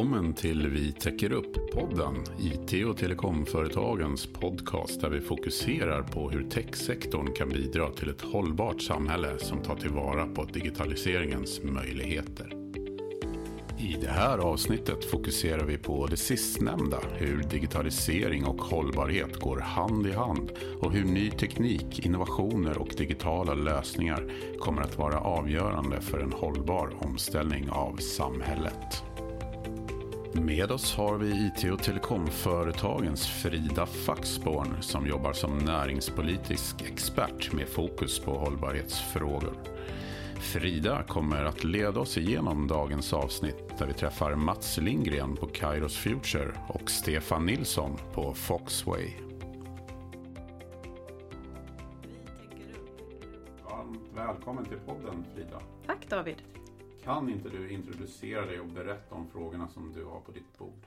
Välkommen till Vi täcker upp-podden, IT och telekomföretagens podcast där vi fokuserar på hur techsektorn kan bidra till ett hållbart samhälle som tar tillvara på digitaliseringens möjligheter. I det här avsnittet fokuserar vi på det sistnämnda, hur digitalisering och hållbarhet går hand i hand och hur ny teknik, innovationer och digitala lösningar kommer att vara avgörande för en hållbar omställning av samhället. Med oss har vi IT och telekomföretagens Frida Faxborn som jobbar som näringspolitisk expert med fokus på hållbarhetsfrågor. Frida kommer att leda oss igenom dagens avsnitt där vi träffar Mats Lindgren på Kairos Future och Stefan Nilsson på Foxway. Varmt välkommen till podden Frida. Tack David. Kan inte du introducera dig och berätta om frågorna som du har på ditt bord?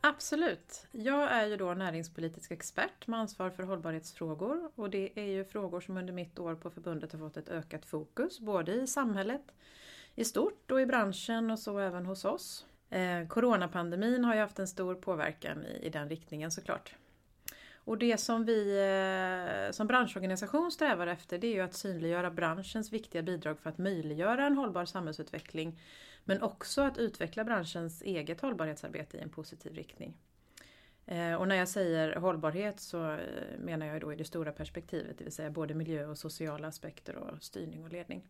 Absolut. Jag är ju då näringspolitisk expert med ansvar för hållbarhetsfrågor och det är ju frågor som under mitt år på förbundet har fått ett ökat fokus både i samhället i stort och i branschen och så även hos oss. Eh, coronapandemin har ju haft en stor påverkan i, i den riktningen såklart. Och det som vi eh, som branschorganisation strävar efter det är ju att synliggöra branschens viktiga bidrag för att möjliggöra en hållbar samhällsutveckling men också att utveckla branschens eget hållbarhetsarbete i en positiv riktning. Eh, och när jag säger hållbarhet så eh, menar jag då i det stora perspektivet, det vill säga både miljö och sociala aspekter och styrning och ledning.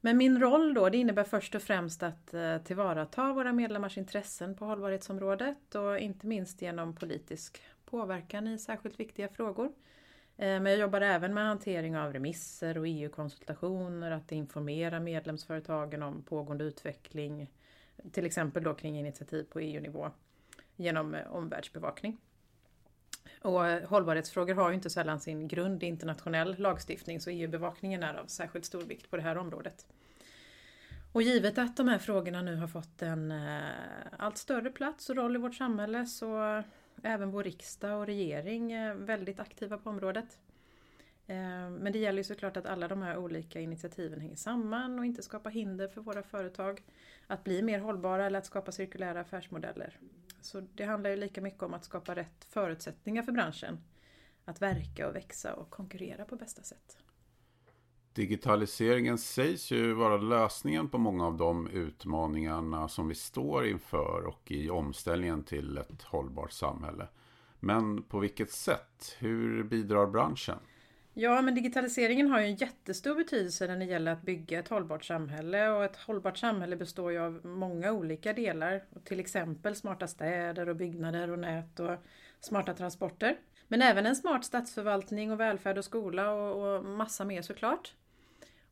Men min roll då, det innebär först och främst att tillvarata våra medlemmars intressen på hållbarhetsområdet och inte minst genom politisk påverkan i särskilt viktiga frågor. Eh, men jag jobbar även med hantering av remisser och EU-konsultationer, att informera medlemsföretagen om pågående utveckling, till exempel då kring initiativ på EU-nivå genom eh, omvärldsbevakning. Och eh, hållbarhetsfrågor har ju inte sällan sin grund i internationell lagstiftning så EU-bevakningen är av särskilt stor vikt på det här området. Och givet att de här frågorna nu har fått en allt större plats och roll i vårt samhälle så även vår riksdag och regering är väldigt aktiva på området. Eh, men det gäller ju såklart att alla de här olika initiativen hänger samman och inte skapar hinder för våra företag att bli mer hållbara eller att skapa cirkulära affärsmodeller. Så det handlar ju lika mycket om att skapa rätt förutsättningar för branschen att verka och växa och konkurrera på bästa sätt. Digitaliseringen sägs ju vara lösningen på många av de utmaningarna som vi står inför och i omställningen till ett hållbart samhälle. Men på vilket sätt? Hur bidrar branschen? Ja, men digitaliseringen har ju en jättestor betydelse när det gäller att bygga ett hållbart samhälle och ett hållbart samhälle består ju av många olika delar. Till exempel smarta städer och byggnader och nät och smarta transporter. Men även en smart statsförvaltning och välfärd och skola och, och massa mer såklart.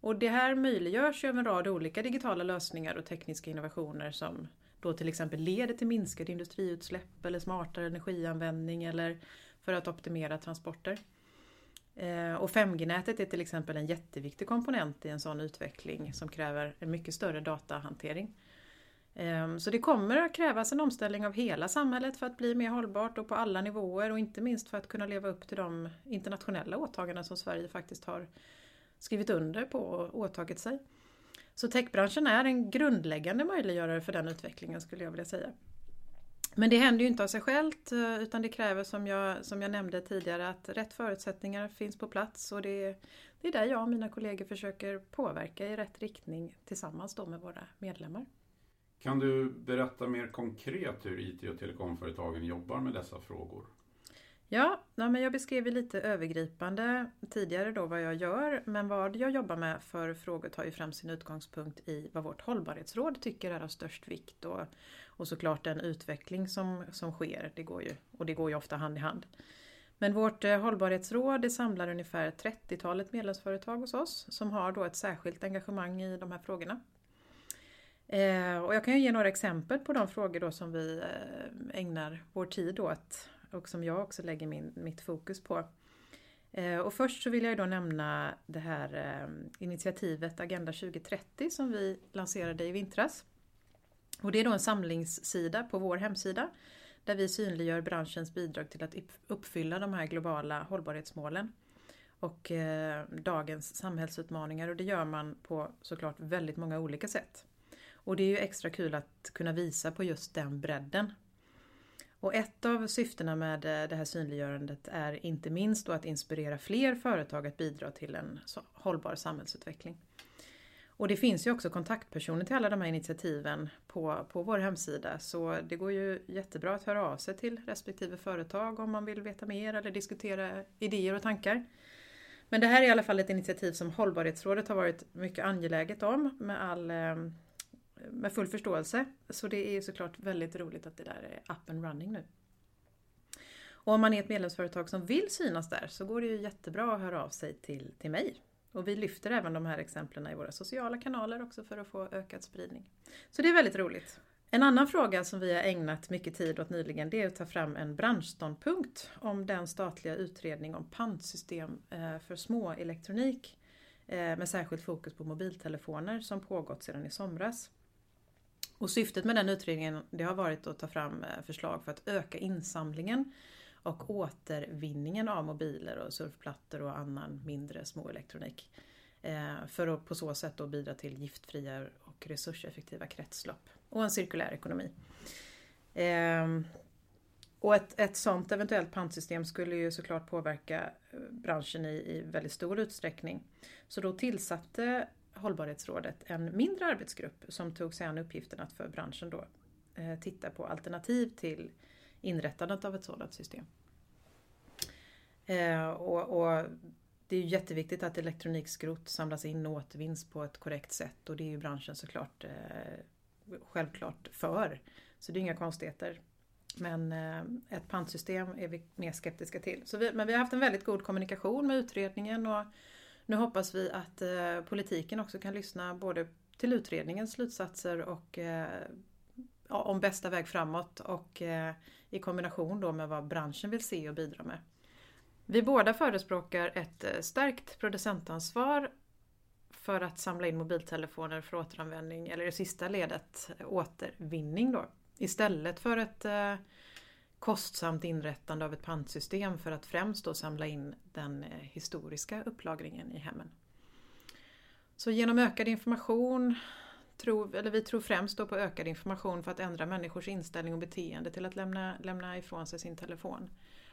Och det här möjliggörs ju av en rad olika digitala lösningar och tekniska innovationer som då till exempel leder till minskade industriutsläpp eller smartare energianvändning eller för att optimera transporter. Eh, och 5G-nätet är till exempel en jätteviktig komponent i en sån utveckling som kräver en mycket större datahantering. Ehm, så det kommer att krävas en omställning av hela samhället för att bli mer hållbart och på alla nivåer och inte minst för att kunna leva upp till de internationella åtaganden som Sverige faktiskt har skrivit under på och åtagit sig. Så techbranschen är en grundläggande möjliggörare för den utvecklingen skulle jag vilja säga. Men det händer ju inte av sig självt eh, utan det kräver som jag, som jag nämnde tidigare att rätt förutsättningar finns på plats och det, det är där jag och mina kollegor försöker påverka i rätt riktning tillsammans då med våra medlemmar. Kan du berätta mer konkret hur IT och telekomföretagen jobbar med dessa frågor? Ja, men jag beskrev lite övergripande tidigare då vad jag gör, men vad jag jobbar med för frågor tar ju fram sin utgångspunkt i vad vårt hållbarhetsråd tycker är av störst vikt och, och såklart den utveckling som, som sker, det går ju, och det går ju ofta hand i hand. Men vårt eh, hållbarhetsråd det samlar ungefär 30-talet medlemsföretag hos oss som har då ett särskilt engagemang i de här frågorna. Eh, och jag kan ju ge några exempel på de frågor då som vi eh, ägnar vår tid åt och som jag också lägger min, mitt fokus på. Eh, och först så vill jag då nämna det här eh, initiativet Agenda 2030 som vi lanserade i vintras. Och det är då en samlingssida på vår hemsida där vi synliggör branschens bidrag till att uppfylla de här globala hållbarhetsmålen och eh, dagens samhällsutmaningar och det gör man på såklart väldigt många olika sätt. Och det är ju extra kul att kunna visa på just den bredden. Och ett av syftena med eh, det här synliggörandet är inte minst då att inspirera fler företag att bidra till en hållbar samhällsutveckling. Och det finns ju också kontaktpersoner till alla de här initiativen på, på vår hemsida så det går ju jättebra att höra av sig till respektive företag om man vill veta mer eller diskutera idéer och tankar. Men det här är i alla fall ett initiativ som Hållbarhetsrådet har varit mycket angeläget om med, all, eh, med full förståelse. Så det är såklart väldigt roligt att det där är up and running nu. Och om man är ett medlemsföretag som vill synas där så går det ju jättebra att höra av sig till, till mig och vi lyfter även de här exemplen i våra sociala kanaler också för att få ökad spridning. Så det är väldigt roligt. En annan fråga som vi har ägnat mycket tid åt nyligen det är att ta fram en branschståndpunkt om den statliga utredning om pantsystem eh, för små elektronik eh, med särskilt fokus på mobiltelefoner som pågått sedan i somras. Och syftet med den utredningen det har varit att ta fram eh, förslag för att öka insamlingen och återvinningen av mobiler och surfplattor och annan mindre småelektronik. Eh, för att på så sätt då bidra till giftfria och resurseffektiva kretslopp och en cirkulär ekonomi. Ehm, och ett, ett sådant eventuellt pantsystem skulle ju såklart påverka eh, branschen i, i väldigt stor utsträckning. Så då tillsatte Hållbarhetsrådet en mindre arbetsgrupp som tog sig an uppgiften att för branschen då eh, titta på alternativ till inrättandet av ett sådant system. Eh, och, och, det är jätteviktigt att elektronikskrot samlas in och återvinns på ett korrekt sätt och det är ju branschen såklart eh, självklart för. Så det är inga konstigheter. Men ett pantsystem är vi mer skeptiska till. Så vi, men vi har haft en väldigt god kommunikation med utredningen och nu hoppas vi att eh, politiken också kan lyssna både till utredningens slutsatser och eh, ja, om bästa väg framåt och eh, i kombination då med vad branschen vill se och bidra med. Vi båda förespråkar ett eh, stärkt producentansvar för att samla in mobiltelefoner för återanvändning, eller i sista ledet återvinning då. Istället för ett eh, kostsamt inrättande av ett pantsystem för att främst då samla in den eh, historiska upplagringen i hemmen. Så genom ökad information, tror, eller vi tror främst då på ökad information för att ändra människors inställning och beteende till att lämna, lämna ifrån sig sin telefon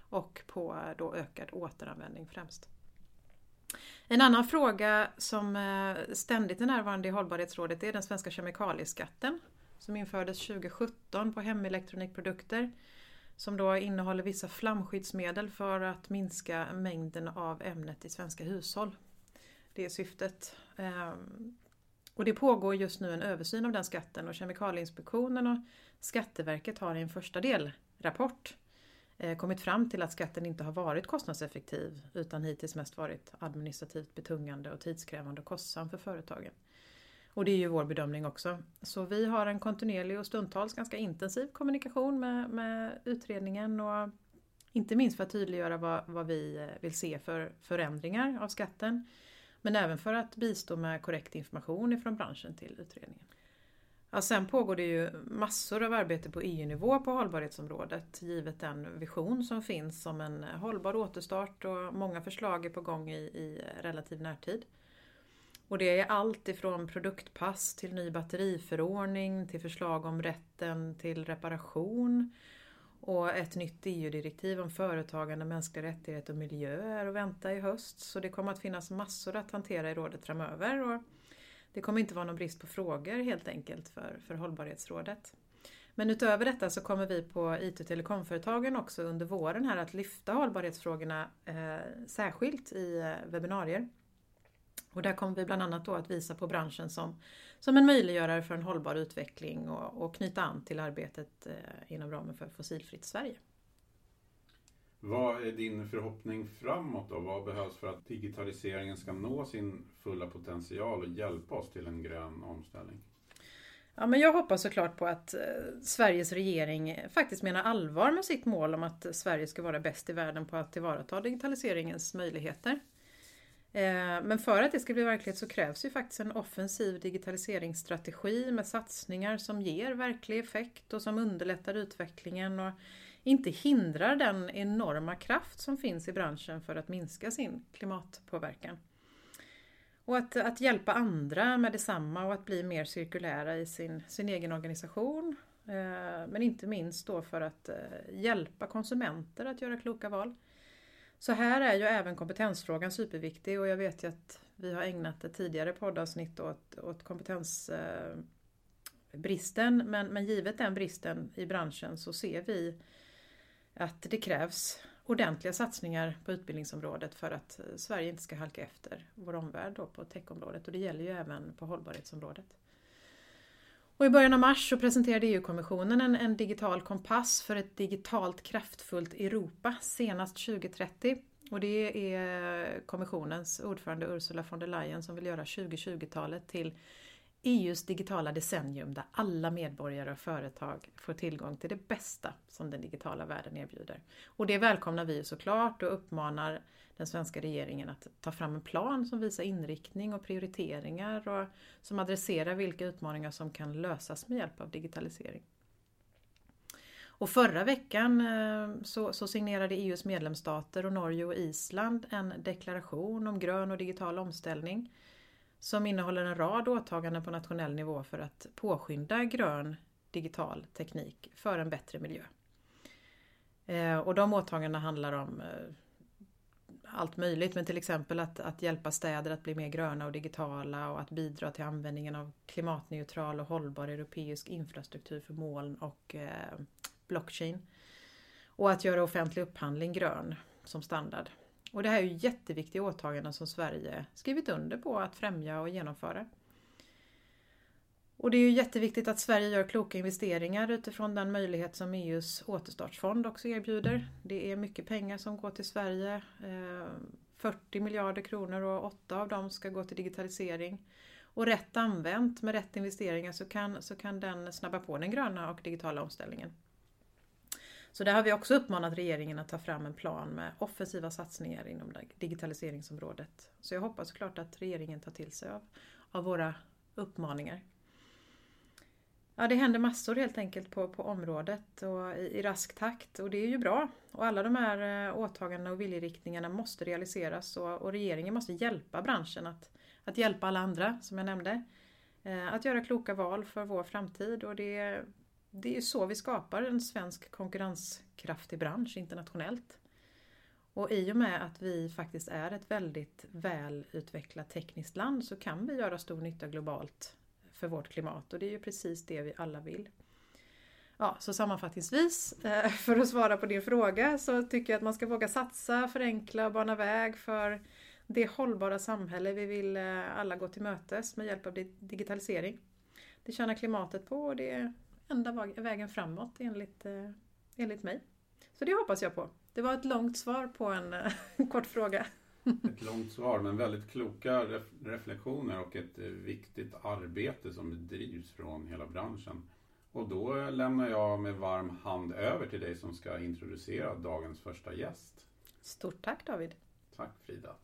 och på eh, då ökad återanvändning främst. En annan fråga som eh, ständigt är närvarande i hållbarhetsrådet är den svenska kemikalieskatten som infördes 2017 på hemelektronikprodukter som då innehåller vissa flamskyddsmedel för att minska mängden av ämnet i svenska hushåll. Det är syftet. Ehm, och det pågår just nu en översyn av den skatten och Kemikalieinspektionen och Skatteverket har i en första delrapport eh, kommit fram till att skatten inte har varit kostnadseffektiv utan hittills mest varit administrativt betungande och tidskrävande och kostsam för företagen. Och det är ju vår bedömning också. Så vi har en kontinuerlig och stundtals ganska intensiv kommunikation med, med utredningen och inte minst för att tydliggöra vad, vad vi eh, vill se för förändringar av skatten. Men även för att bistå med korrekt information ifrån branschen till utredningen. Ja, sen pågår det ju massor av arbete på EU-nivå på hållbarhetsområdet givet den vision som finns om en hållbar återstart och många förslag är på gång i, i relativ närtid. Och det är allt ifrån produktpass till ny batteriförordning till förslag om rätten till reparation och ett nytt EU-direktiv om företagande, mänskliga rättigheter och miljö är att vänta i höst. Så det kommer att finnas massor att hantera i rådet framöver. Och det kommer inte vara någon brist på frågor helt enkelt för, för hållbarhetsrådet. Men utöver detta så kommer vi på IT och telekomföretagen också under våren här att lyfta hållbarhetsfrågorna eh, särskilt i eh, webbinarier. Och där kommer vi bland annat då att visa på branschen som, som en möjliggörare för en hållbar utveckling och, och knyta an till arbetet eh, inom ramen för Fossilfritt Sverige. Vad är din förhoppning framåt då? Vad behövs för att digitaliseringen ska nå sin fulla potential och hjälpa oss till en grön omställning? Ja, men jag hoppas såklart på att eh, Sveriges regering faktiskt menar allvar med sitt mål om att Sverige ska vara bäst i världen på att tillvarata digitaliseringens möjligheter. Eh, men för att det ska bli verklighet så krävs ju faktiskt en offensiv digitaliseringsstrategi med satsningar som ger verklig effekt och som underlättar utvecklingen och inte hindrar den enorma kraft som finns i branschen för att minska sin klimatpåverkan. Och att, att hjälpa andra med detsamma och att bli mer cirkulära i sin, sin egen organisation. Eh, men inte minst då för att eh, hjälpa konsumenter att göra kloka val. Så här är ju även kompetensfrågan superviktig och jag vet ju att vi har ägnat ett tidigare poddavsnitt åt, åt kompetensbristen. Eh, men, men givet den bristen i branschen så ser vi att det krävs ordentliga satsningar på utbildningsområdet för att eh, Sverige inte ska halka efter vår omvärld då på techområdet och det gäller ju även på hållbarhetsområdet. Och I början av mars så presenterade EU-kommissionen en, en, digital kompass för ett digitalt kraftfullt Europa senast 2030. Och det är kommissionens ordförande Ursula von der Leyen som vill göra 2020-talet till EUs digitala decennium där alla medborgare och företag får tillgång till det bästa som den digitala världen erbjuder. Och det välkomnar vi såklart och uppmanar den svenska regeringen att ta fram en plan som visar inriktning och prioriteringar och som adresserar vilka utmaningar som kan lösas med hjälp av digitalisering. Och förra veckan eh, så, så, signerade EUs medlemsstater och Norge och Island en deklaration om grön och digital omställning som innehåller en rad åtaganden på nationell nivå för att påskynda grön digital teknik för en bättre miljö. Eh, och de åtagandena handlar om eh, allt möjligt men till exempel att, att hjälpa städer att bli mer gröna och digitala och att bidra till användningen av klimatneutral och hållbar europeisk infrastruktur för moln och eh, blockchain. Och att göra offentlig upphandling grön som standard. Och det här är ju jätteviktiga åtaganden som Sverige skrivit under på att främja och genomföra. Och det är ju jätteviktigt att Sverige gör kloka investeringar utifrån den möjlighet som EUs återstartsfond också erbjuder. Det är mycket pengar som går till Sverige. Eh, 40 miljarder kronor och 8 av dem ska gå till digitalisering. Och rätt använt med rätt investeringar så kan, så kan den snabba på den gröna och digitala omställningen. Så där har vi också uppmanat regeringen att ta fram en plan med offensiva satsningar inom digitaliseringsområdet. Så jag hoppas såklart att regeringen tar till sig av, av våra uppmaningar. Ja, det händer massor helt enkelt på, på området och i, i, rask takt och det är ju bra. Och alla de här eh, åtagandena och viljeriktningarna måste realiseras och, och regeringen måste hjälpa branschen att, att hjälpa alla andra, som jag nämnde. Eh, att göra kloka val för vår framtid och det, det är så vi skapar en svensk konkurrenskraftig bransch internationellt. Och i och med att vi faktiskt är ett väldigt välutvecklat tekniskt land så kan vi göra stor nytta globalt för vårt klimat och det är ju precis det vi alla vill. Ja, så sammanfattningsvis, eh, för att svara på din fråga, så tycker jag att man ska våga satsa, förenkla och bana väg för det hållbara samhälle vi vill eh, alla gå till mötes med hjälp av digitalisering. Det tjänar klimatet på och det enda vägen framåt enligt, eh, enligt mig. Så det hoppas jag på. Det var ett långt svar på en kort fråga. Ett långt svar men väldigt kloka reflektioner och ett eh, viktigt arbete som bedrivs från hela branschen. Och då lämnar jag med varm hand över till dig som ska introducera dagens första gäst. Stort tack David! Tack Frida!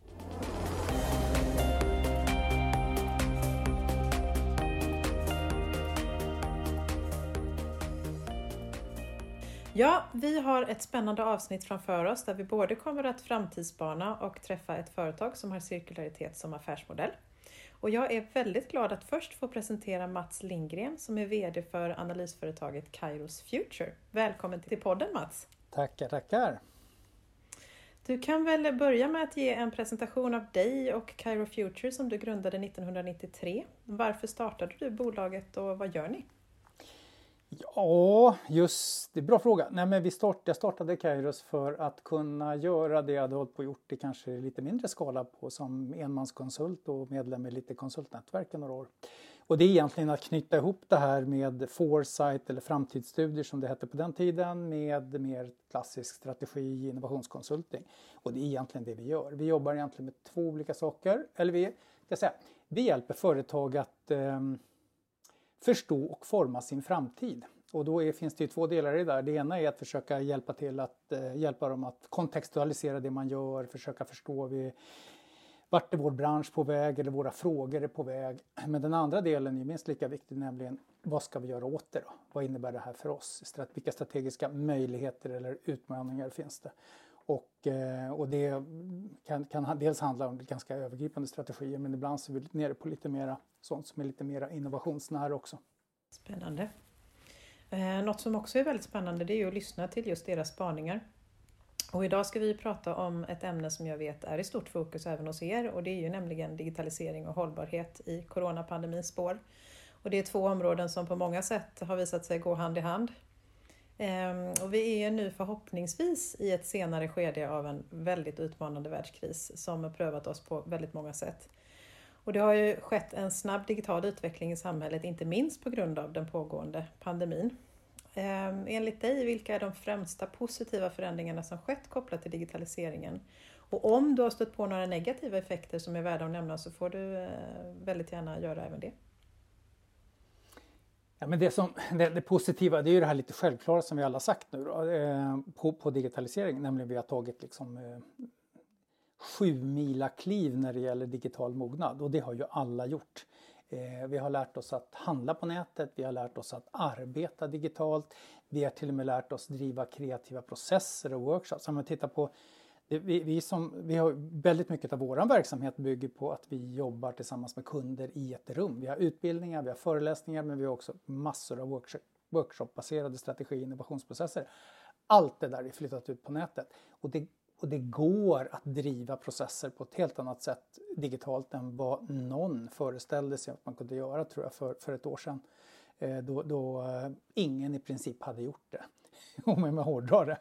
Ja, vi har ett spännande avsnitt framför oss där vi både kommer att framtidsspana och träffa ett företag som har cirkularitet som affärsmodell. Och jag är väldigt glad att först få presentera Mats Lindgren som är VD för analysföretaget Kairos Future. Välkommen till podden Mats! Tackar, tackar! Du kan väl börja med att ge en presentation av dig och Kairo Future som du grundade 1993. Varför startade du bolaget och vad gör ni? Ja, just det. Bra fråga. Nej, men vi start, jag startade Kairos för att kunna göra det jag hade hållit på och gjort i kanske lite mindre skala på som enmanskonsult och medlem i lite konsultnätverk i några år. Och det är egentligen att knyta ihop det här med foresight eller framtidsstudier som det hette på den tiden med mer klassisk strategi innovationskonsulting. Och det är egentligen det vi gör. Vi jobbar egentligen med två olika saker. Eller vi, ska säga, vi hjälper företag att eh, förstå och forma sin framtid. Och då är, finns det två delar i det där. Det ena är att försöka hjälpa till att eh, hjälpa dem att kontextualisera det man gör, försöka förstå vi, vart är vår bransch på väg eller våra frågor är på väg. Men den andra delen är minst lika viktig, nämligen vad ska vi göra åt det då? Vad innebär det här för oss? Vilka strategiska möjligheter eller utmaningar finns det? Och, eh, och det kan, kan dels handla om ganska övergripande strategier men ibland så är vi nere på lite mera sånt som är lite mer innovationsnära också. Spännande. Eh, något som också är väldigt spännande det är att lyssna till just deras spaningar. Och idag ska vi prata om ett ämne som jag vet är i stort fokus även hos er och det är ju nämligen digitalisering och hållbarhet i coronapandemins spår. Och det är två områden som på många sätt har visat sig gå hand i hand. Ehm, och vi är nu förhoppningsvis i ett senare skede av en väldigt utmanande världskris som har prövat oss på väldigt många sätt. Och det har ju skett en snabb digital utveckling i samhället, inte minst på grund av den pågående pandemin. Ehm, enligt dig, vilka är de främsta positiva förändringarna som skett kopplat till digitaliseringen? Och om du har stött på några negativa effekter som är värda att nämna så får du eh, väldigt gärna göra även det. Ja, men det, som, det, det, positiva det är ju det här lite självklara som vi alla sagt nu då, eh, på, på digitalisering, nämligen vi har tagit liksom eh, sju mila kliv när det gäller digital mognad och det har ju alla gjort. Eh, vi har lärt oss att handla på nätet, vi har lärt oss att arbeta digitalt, vi har till och med lärt oss driva kreativa processer och workshops. Om man tittar på vi, vi, som, vi har väldigt mycket av vår verksamhet bygger på att vi jobbar tillsammans med kunder i ett rum. Vi har utbildningar, vi har föreläsningar men vi har också massor av workshop, workshopbaserade strategi och innovationsprocesser. Allt det där är flyttat ut på nätet. Och det, och det går att driva processer på ett helt annat sätt digitalt än vad någon föreställde sig att man kunde göra tror jag för, för ett år sedan. Eh, då, då eh, ingen i princip hade gjort det, om jag hårdrar det.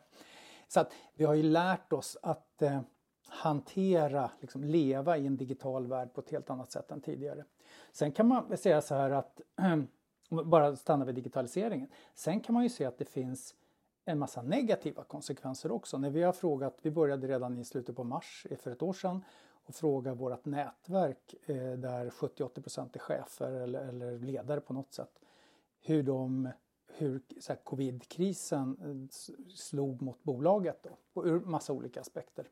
Så att vi har ju lärt oss att eh, hantera, liksom leva i en digital värld på ett helt annat sätt än tidigare. Sen kan man säga så här att, bara stanna vid digitaliseringen. Sen kan man ju se att det finns en massa negativa konsekvenser också. När vi har frågat, vi började redan i slutet på mars för ett år sedan och fråga vårt nätverk eh, där 70-80% är chefer eller, ledare på något sätt. Hur de hur så här, covidkrisen eh, slog mot bolaget då, ur massa olika aspekter.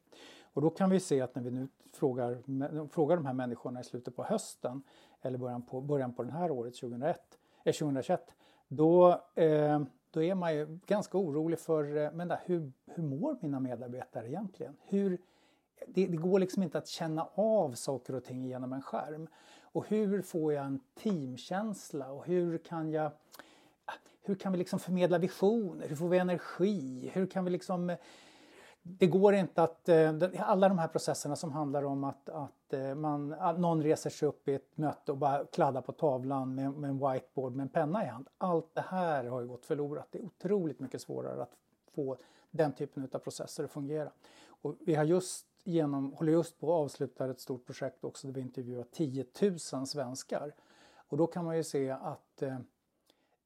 Och då kan vi se att när vi nu frågar, frågar de här människorna i slutet på hösten eller början på, början på det här året, 2001, eh, 2021, då, eh, då är man ju ganska orolig för eh, men där, hur, hur mår mina medarbetare egentligen? Hur, det, det, går liksom inte att känna av saker och ting genom en skärm. Och hur får jag en teamkänsla och hur kan jag ah, hur kan vi liksom förmedla visioner? Hur får vi energi? Hur kan vi liksom... Eh, det går inte att... Eh, alla de här processerna som handlar om att, att, eh, man, någon reser sig upp i ett möte och bara kladdar på tavlan med, med en whiteboard med en penna i hand. Allt det här har ju gått förlorat. Det är otroligt mycket svårare att få den typen av processer att fungera. Och vi har just genom, håller just på att avsluta ett stort projekt också där vi intervjuar 10 000 svenskar. Och då kan man ju se att Eh,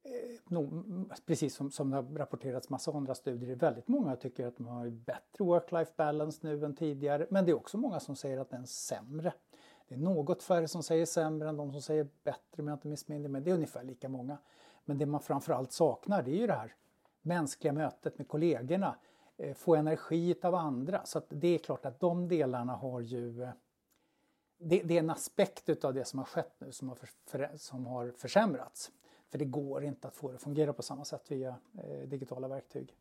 Eh, mm, precis som, som det har rapporterats massa andra studier, väldigt många tycker att de har bättre work-life balance nu än tidigare. Men det är också många som säger att den är sämre. Det är något färre som säger sämre än de som säger bättre om jag inte missminner mig. Det är ungefär lika många. Men det man framförallt saknar det är ju det här mänskliga mötet med kollegorna. Eh, få energi av andra. Så det är klart att de delarna har ju eh, det, det, är en aspekt av det som har skett nu som har, för, som har försämrats. För det går inte att få det att fungera på samma sätt via eh, digitala verktyg.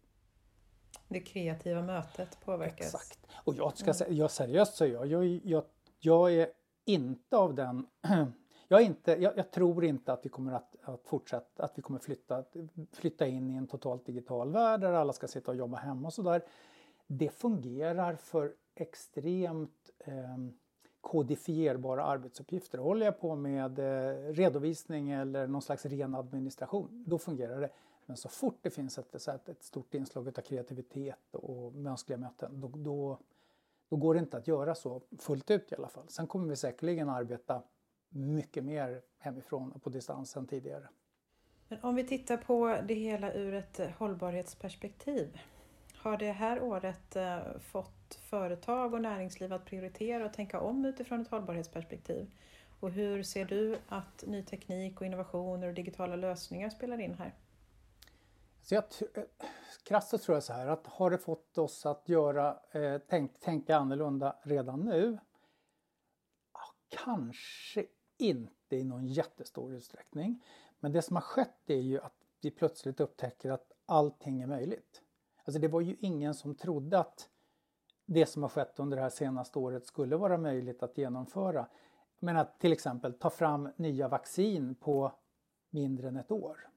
Det kreativa mötet påverkas. Exakt. Och jag ska säga, jag seriöst säger jag, jag, jag, jag är inte av den jag, inte, jag, jag, tror inte att vi kommer att, att fortsätta, att vi kommer flytta, flytta in i en totalt digital värld där alla ska sitta och jobba hemma och sådär. Det fungerar för extremt eh, kodifierbara arbetsuppgifter. Håller jag på med eh, redovisning eller någon slags ren administration, då fungerar det. Men så fort det finns ett, ett, ett stort inslag av kreativitet och mänskliga möten, då, då, då, går det inte att göra så fullt ut i alla fall. Sen kommer vi säkerligen arbeta mycket mer hemifrån och på distans än tidigare. Men om vi tittar på det hela ur ett hållbarhetsperspektiv. Har det här året eh, fått fått företag och näringsliv att prioritera och tänka om utifrån ett hållbarhetsperspektiv? Och hur ser du att ny teknik och innovationer och digitala lösningar spelar in här? Så jag, eh, krasst så tror jag så här att har det fått oss att göra, eh, tänk, tänka annorlunda redan nu? Ja, kanske inte i någon jättestor utsträckning. Men det som har skett är ju att vi plötsligt upptäcker att allting är möjligt. Alltså det var ju ingen som trodde att det som har skett under det här senaste året skulle vara möjligt att genomföra. Men att till exempel ta fram nya vaccin på mindre än ett år.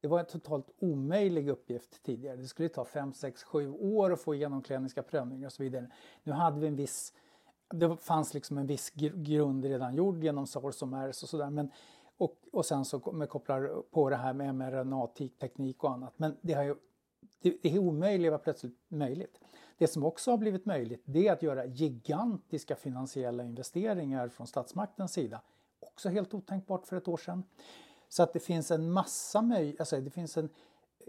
Det var en totalt omöjlig uppgift tidigare. Det skulle ta 5, 6, 7 år att få igenom kliniska prövningar och så vidare. Nu hade vi en viss, det fanns liksom en viss grund redan gjord genom SARS och MERS och sådär. Men, och, och sen så med kopplar på det här med mRNA-teknik och annat. Men det, har ju, det, det är omöjligt var plötsligt möjligt. Det som också har blivit möjligt det är att göra gigantiska finansiella investeringar från statsmaktens sida. Också helt otänkbart för ett år sedan. Så att det finns en massa möjligheter, alltså det finns en,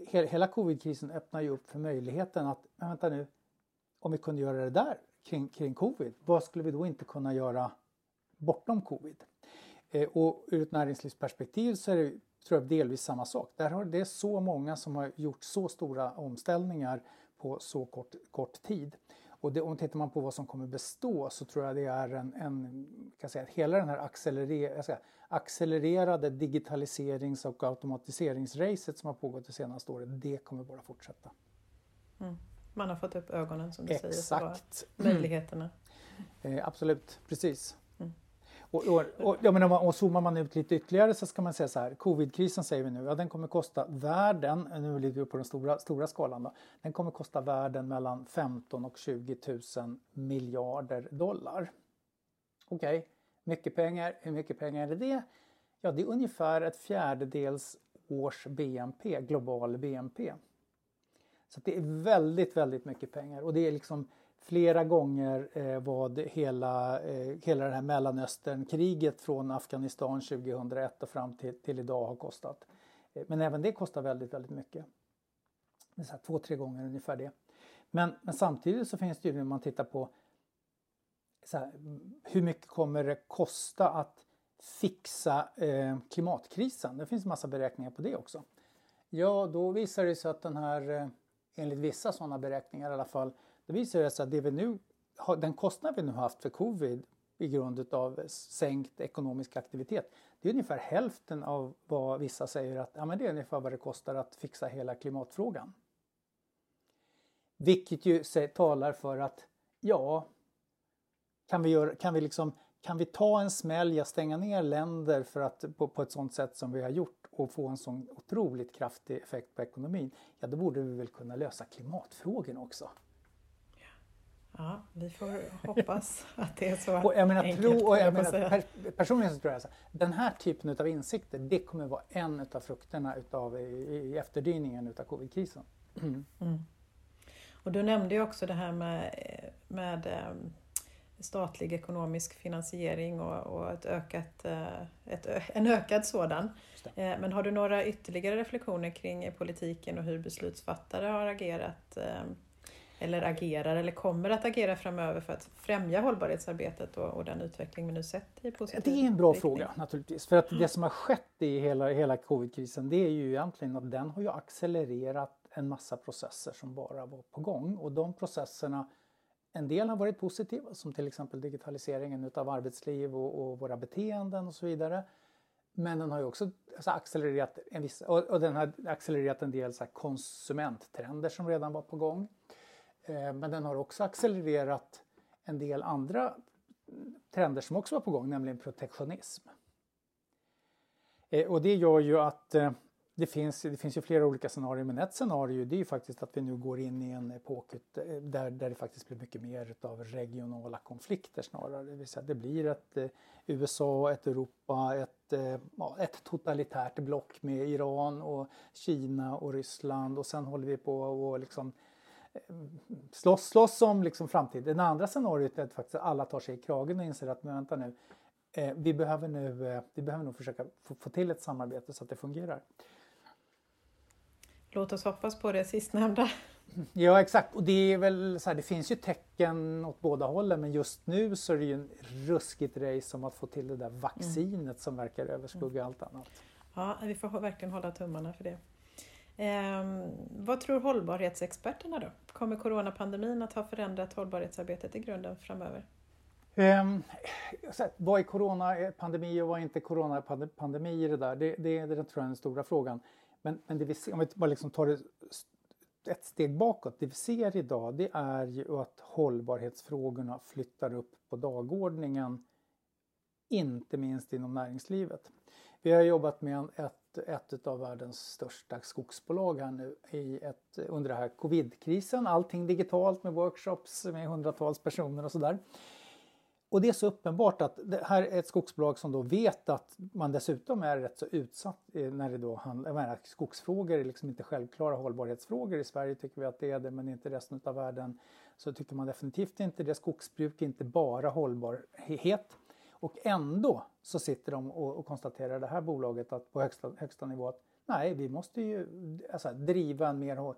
hela covidkrisen öppnar ju upp för möjligheten att, men vänta nu, om vi kunde göra det där kring, kring covid, vad skulle vi då inte kunna göra bortom covid? Eh, och ur ett näringslivsperspektiv så är det tror jag delvis samma sak. Där har det är så många som har gjort så stora omställningar på så kort, kort tid. Och det, om tittar man på vad som kommer bestå så tror jag det är en, en kan säga, hela den här accelerer, säga, accelererade digitaliserings och automatiseringsracet som har pågått det senaste året, det kommer bara fortsätta. Mm. Man har fått upp ögonen som du Exakt. säger för möjligheterna. Eh, absolut, precis. Och, och, och, jag menar, och zoomar man ut lite ytterligare så ska man säga så här, covidkrisen säger vi nu, ja den kommer kosta världen, nu ligger vi på den stora, stora skalan då, den kommer kosta världen mellan 15 och 20 000 miljarder dollar. Okej, okay. mycket pengar, hur mycket pengar är det? Ja, det är ungefär ett fjärdedels års BNP, global BNP. Så det är väldigt, väldigt mycket pengar och det är liksom flera gånger eh, vad hela, eh, hela det här Mellanösternkriget från Afghanistan 2001 och fram till, till idag har kostat. Eh, men även det kostar väldigt, väldigt mycket. Det är så här, två, tre gånger ungefär det. Men, men samtidigt så finns det ju när man tittar på här, hur mycket kommer det kosta att fixa eh, klimatkrisen? Det finns en massa beräkningar på det också. Ja, då visar det sig att den här, eh, enligt vissa sådana beräkningar i alla fall, det visar sig att det vi nu, den kostnad vi nu har haft för covid i grund av sänkt ekonomisk aktivitet, det är ungefär hälften av vad vissa säger att ja, men det är ungefär vad det kostar att fixa hela klimatfrågan. Vilket ju talar för att ja, kan vi, göra, kan vi, liksom, kan vi ta en smäll, stänga ner länder för att, på, på ett sådant sätt som vi har gjort och få en sån otroligt kraftig effekt på ekonomin, ja då borde vi väl kunna lösa klimatfrågorna också. Ja, vi får hoppas att det är så och jag menar, enkelt. Tro, och jag menar, per, personligen så tror jag att den här typen av insikter, det kommer vara en av frukterna utav, i, i efterdyningen utav covidkrisen. Mm. Mm. Och du nämnde ju också det här med, med ehm, statlig ekonomisk finansiering och, och ett ökat, eh, ett, en ökad sådan. Eh, men har du några ytterligare reflektioner kring politiken och hur beslutsfattare har agerat ehm, eller agerar eller kommer att agera framöver för att främja hållbarhetsarbetet och, och den utveckling vi nu sett i positiv Det är en bra riktning. fråga naturligtvis. För att det som har skett i hela, hela covidkrisen det är ju egentligen att den har ju accelererat en massa processer som bara var på gång och de processerna en del har varit positiva som till exempel digitaliseringen utav arbetsliv och, och våra beteenden och så vidare. Men den har ju också alltså, accelererat en viss, och, och den har accelererat en del så konsumenttrender som redan var på gång. Eh, men den har också accelererat en del andra trender som också var på gång, nämligen protektionism. Eh, och det gör ju att eh, det finns, det finns ju flera olika scenarier, men ett scenario det är ju faktiskt att vi nu går in i en epok där, där det faktiskt blir mycket mer av regionala konflikter snarare. Det vill säga det blir ett USA, ett Europa, ett, ett totalitärt block med Iran och Kina och Ryssland och sen håller vi på och liksom slåss, slåss om liksom framtiden. Det andra scenariot är att faktiskt alla tar sig i kragen och inser att men vänta nu, eh, vi behöver nu eh, vi behöver nog försöka få, få, till ett samarbete så att det fungerar. Låt oss hoppas på det sistnämnda. Ja exakt och det är väl så här, det finns ju tecken åt båda hållen men just nu så är det ju en ruskigt race om att få till det där vaccinet mm. som verkar överskugga mm. allt annat. Ja, vi får verkligen hålla tummarna för det. Eh, vad tror hållbarhetsexperterna då? Kommer coronapandemin att ha förändrat hållbarhetsarbetet i grunden framöver? Um, vad är coronapandemi och vad är inte coronapandemi i det där? Det, det, det tror jag är den stora frågan. Men, men det vi ser, om vi bara liksom tar det ett steg bakåt. Det vi ser idag det är ju att hållbarhetsfrågorna flyttar upp på dagordningen. Inte minst inom näringslivet. Vi har jobbat med ett, ett av världens största skogsbolag här nu i ett, under den här covidkrisen. Allting digitalt med workshops med hundratals personer och sådär. Och det är så uppenbart att det här är ett skogsbolag som då vet att man dessutom är rätt så utsatt när det då handlar, jag menar, skogsfrågor är liksom inte självklara hållbarhetsfrågor. I Sverige tycker vi att det är det men inte resten av världen så tycker man definitivt inte det. Skogsbruk är inte bara hållbarhet. Och ändå så sitter de och, och konstaterar det här bolaget att på högsta, högsta nivå att nej, vi måste ju alltså, driva en mer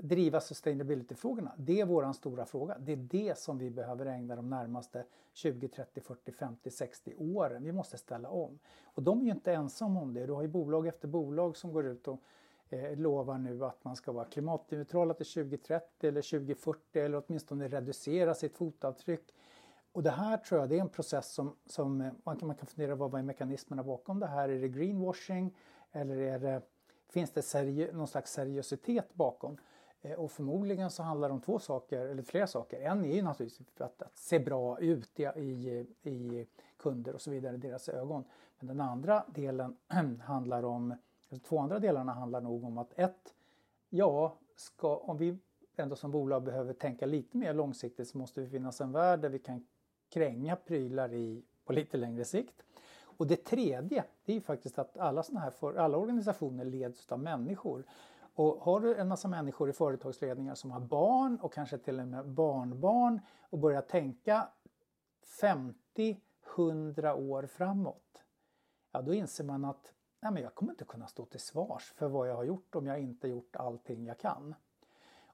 driva sustainability-frågorna. Det är våran stora fråga. Det är det som vi behöver ägna de närmaste 20, 30, 40, 50, 60 åren. Vi måste ställa om. Och de är ju inte ensamma om det. Du har ju bolag efter bolag som går ut och eh, lovar nu att man ska vara klimatneutrala till 2030 eller 2040 eller åtminstone reducera sitt fotavtryck. Och det här tror jag det är en process som, som eh, man, kan, man kan fundera på vad är mekanismerna bakom det här? Är det greenwashing eller är det, finns det seri någon slags seriositet bakom? Eh, och förmodligen så handlar det om två saker, eller flera saker. En är ju naturligtvis att, att se bra ut i, i, i kunder och så vidare, deras ögon. Men den andra delen handlar om, alltså två andra delarna handlar nog om att ett, ja, ska, om vi ändå som bolag behöver tänka lite mer långsiktigt så måste det finnas en värld där vi kan kränga prylar i på lite längre sikt. Och det tredje, det är faktiskt att alla, såna här för, alla organisationer leds av människor. Och har du en massa människor i företagsledningar som har barn och kanske till och med barnbarn och börjar tänka 50-100 år framåt. Ja, då inser man att nej, men jag kommer inte kunna stå till svars för vad jag har gjort om jag inte gjort allting jag kan.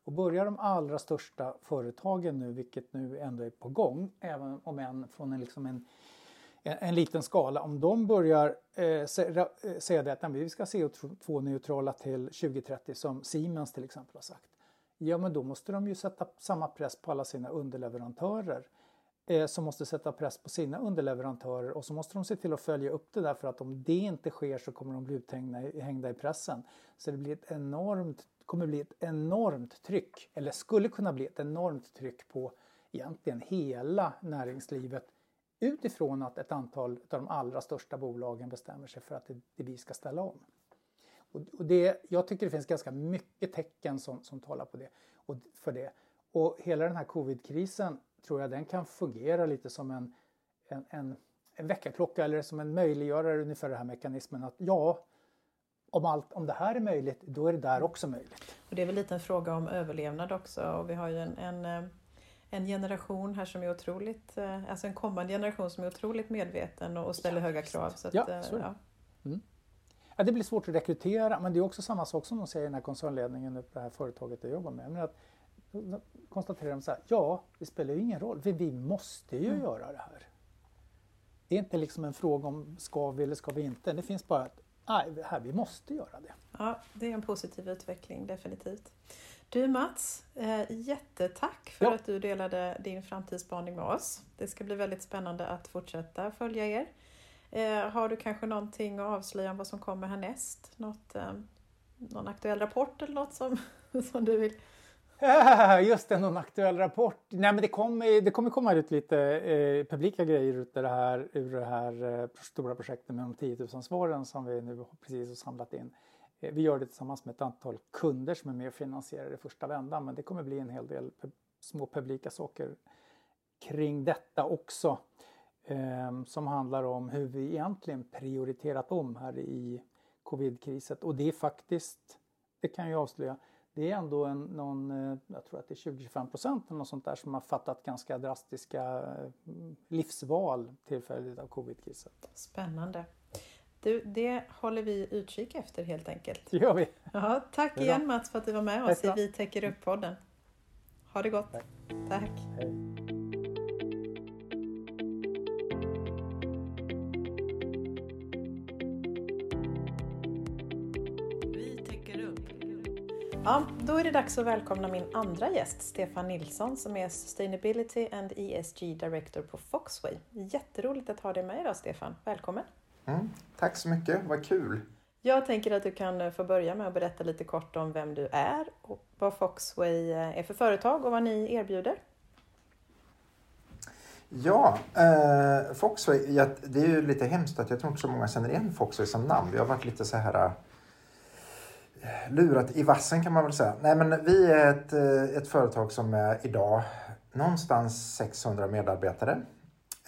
Och börjar de allra största företagen nu, vilket nu ändå är på gång, även om än från en, liksom en en, en liten skala, om de börjar eh, eh säga det att vi ska CO2-neutrala till 2030 som Siemens till exempel har sagt. Ja men då måste de ju sätta samma press på alla sina underleverantörer eh, som måste sätta press på sina underleverantörer och så måste de se till att följa upp det där för att om det inte sker så kommer de bli uthängda i pressen. Så det blir ett enormt, kommer bli ett enormt tryck, eller skulle kunna bli ett enormt tryck på egentligen hela näringslivet utifrån att ett antal av de allra största bolagen bestämmer sig för att det, det vi ska ställa om. Och, det, jag tycker det finns ganska mycket tecken som, som talar på det, och för det. Och hela den här covidkrisen tror jag den kan fungera lite som en, en, en, en väckarklocka eller som en möjliggörare ungefär den här mekanismen att ja, om, allt, om det här är möjligt, då är det där också möjligt. Och det är väl lite en fråga om överlevnad också och vi har ju en, en eh, en generation här som är otroligt, eh, alltså en kommande generation som är otroligt medveten och ställer ja, höga krav. Så att, ja, eh, så ja. Mm. ja, det blir svårt att rekrytera men det är också samma sak som de säger i den här koncernledningen på det här företaget jag jobbar med. Men att, konstaterar de så här, ja det spelar ju ingen roll för vi måste ju mm. göra det här. Det är inte liksom en fråga om ska vi eller ska vi inte. Det finns bara att nej, här, vi måste göra det. Ja, det är en positiv utveckling definitivt. Du Mats, eh, jättetack för ja. att du delade din framtidsspaning med oss. Det ska bli väldigt spännande att fortsätta följa er. Eh, har du kanske någonting att avslöja om vad som kommer härnäst? Något, eh, någon aktuell rapport eller något som, som du vill? Just det, någon aktuell rapport. Nej men det kommer, det kommer komma ut lite eh, publika grejer ur det här, ur det här eh, stora projektet med de 10 000 svaren som vi nu precis har samlat in. Eh, vi gör det tillsammans med ett antal kunder som är med och finansierar i första vändan men det kommer bli en hel del små publika saker kring detta också. Eh, som handlar om hur vi egentligen prioriterat om här i covidkrisen och det är faktiskt, det kan jag avslöja, det är ändå en, någon, eh, jag tror att det är 20-25 procent eller något sånt där som har fattat ganska drastiska livsval till följd av covidkrisen. Spännande. Du, det håller vi utkik efter helt enkelt. Det gör vi. Ja, tack igen Mats för att du var med oss i Vi täcker upp-podden. Ha det gott. Tack. tack. Ja, då är det dags att välkomna min andra gäst, Stefan Nilsson, som är Sustainability and ESG Director på Foxway. Jätteroligt att ha dig med idag, Stefan. Välkommen! Mm, tack så mycket, vad kul! Jag tänker att du kan få börja med att berätta lite kort om vem du är och vad Foxway är för företag och vad ni erbjuder. Ja, eh, Foxway, det är ju lite hemskt att jag tror inte så många känner igen Foxway som namn. Vi har varit lite så här eh, lurat i vassen kan man väl säga. Nej men vi är ett, eh, ett företag som är idag någonstans 600 medarbetare.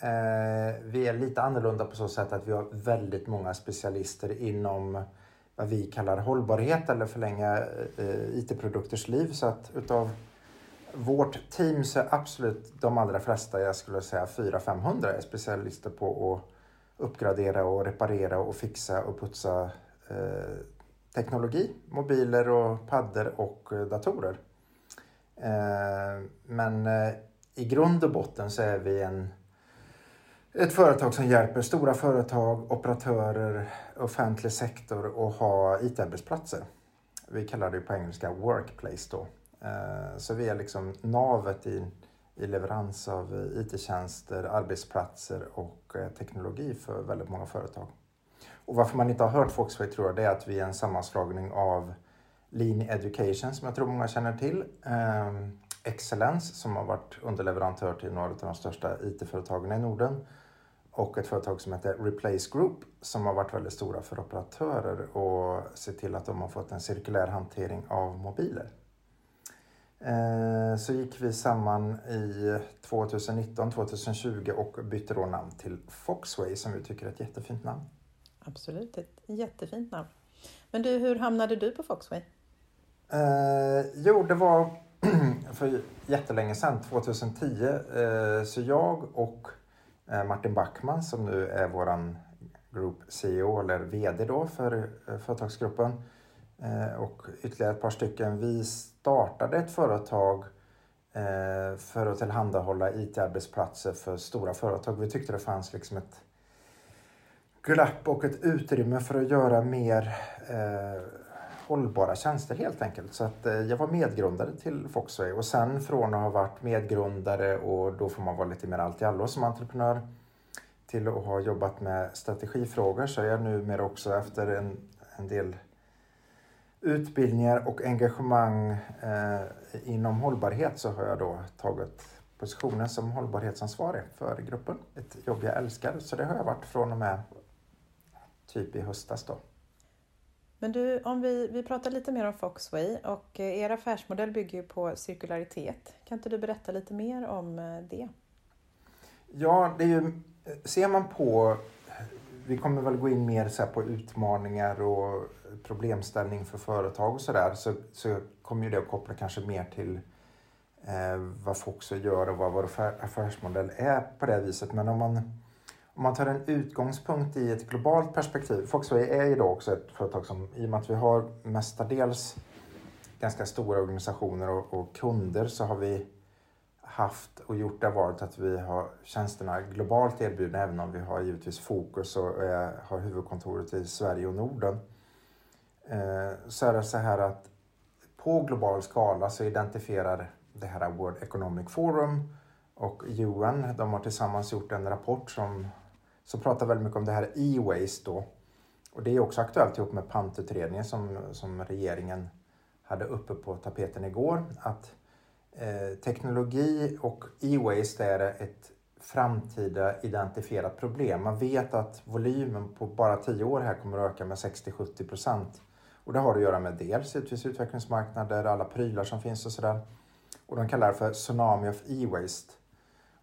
Eh, vi är lite annorlunda på så sätt att vi har väldigt många specialister inom vad vi kallar hållbarhet eller förlänga eh, IT-produkters liv. Så att utav vårt team så är absolut de allra flesta, jag skulle säga 400-500 är specialister på att uppgradera och reparera och fixa och putsa teknologi, mobiler och paddor och eh, datorer. Eh, men eh, i grund och botten så är vi en, ett företag som hjälper stora företag, operatörer, offentlig sektor att ha IT-arbetsplatser. Vi kallar det på engelska workplace då. Så vi är liksom navet i, i leverans av IT-tjänster, arbetsplatser och teknologi för väldigt många företag. Och varför man inte har hört Foxway tror jag det är att vi är en sammanslagning av Lean Education som jag tror många känner till. Eh, Excellence som har varit underleverantör till några av de största IT-företagen i Norden. Och ett företag som heter Replace Group som har varit väldigt stora för operatörer och se till att de har fått en cirkulär hantering av mobiler. Eh, så gick vi samman i 2019-2020 och bytte då namn till Foxway som vi tycker är ett jättefint namn. Absolut, ett jättefint namn. Men du, hur hamnade du på Foxway? Eh, jo, det var för jättelänge sedan, 2010. Eh, så jag och eh, Martin Backman som nu är våran Group CEO eller VD då för eh, företagsgruppen Eh, och ytterligare ett par stycken. Vi startade ett företag eh, för att tillhandahålla IT-arbetsplatser för stora företag. Vi tyckte det fanns liksom ett glapp och ett utrymme för att göra mer eh, hållbara tjänster helt enkelt. Så att, eh, jag var medgrundare till Foxway och sen från att ha varit medgrundare och då får man vara lite mer allt i allo som entreprenör till att ha jobbat med strategifrågor så är jag numera också efter en, en del utbildningar och engagemang eh, inom hållbarhet så har jag då tagit positionen som hållbarhetsansvarig för gruppen. Ett jobb jag älskar, så det har jag varit från och med typ i höstas då. Men du, om vi, vi pratar lite mer om Foxway och eh, er affärsmodell bygger ju på cirkularitet. Kan inte du berätta lite mer om eh, det? Ja, det är ju, ser man på, vi kommer väl gå in mer så på utmaningar och problemställning för företag och sådär så, så kommer ju det att koppla kanske mer till eh, vad Foxo gör och vad vår affärsmodell är på det viset. Men om man, om man tar en utgångspunkt i ett globalt perspektiv. Foxway är ju då också ett företag som i och med att vi har mestadels ganska stora organisationer och, och kunder så har vi haft och gjort det varit att vi har tjänsterna globalt erbjudna även om vi har givetvis fokus och är, har huvudkontoret i Sverige och Norden. Eh, så är det så här att på global skala så identifierar det här World Economic Forum och UN, de har tillsammans gjort en rapport som, som pratar väldigt mycket om det här e-waste då. Och det är också aktuellt ihop med pantutredningen som, som regeringen hade uppe på tapeten igår. Att eh, teknologi och e-waste är ett framtida identifierat problem. Man vet att volymen på bara tio år här kommer att öka med 60-70 procent. Och det har att göra med dels givetvis utvecklingsmarknader, alla prylar som finns och sådär. Och de kallar det för Tsunami of E-waste.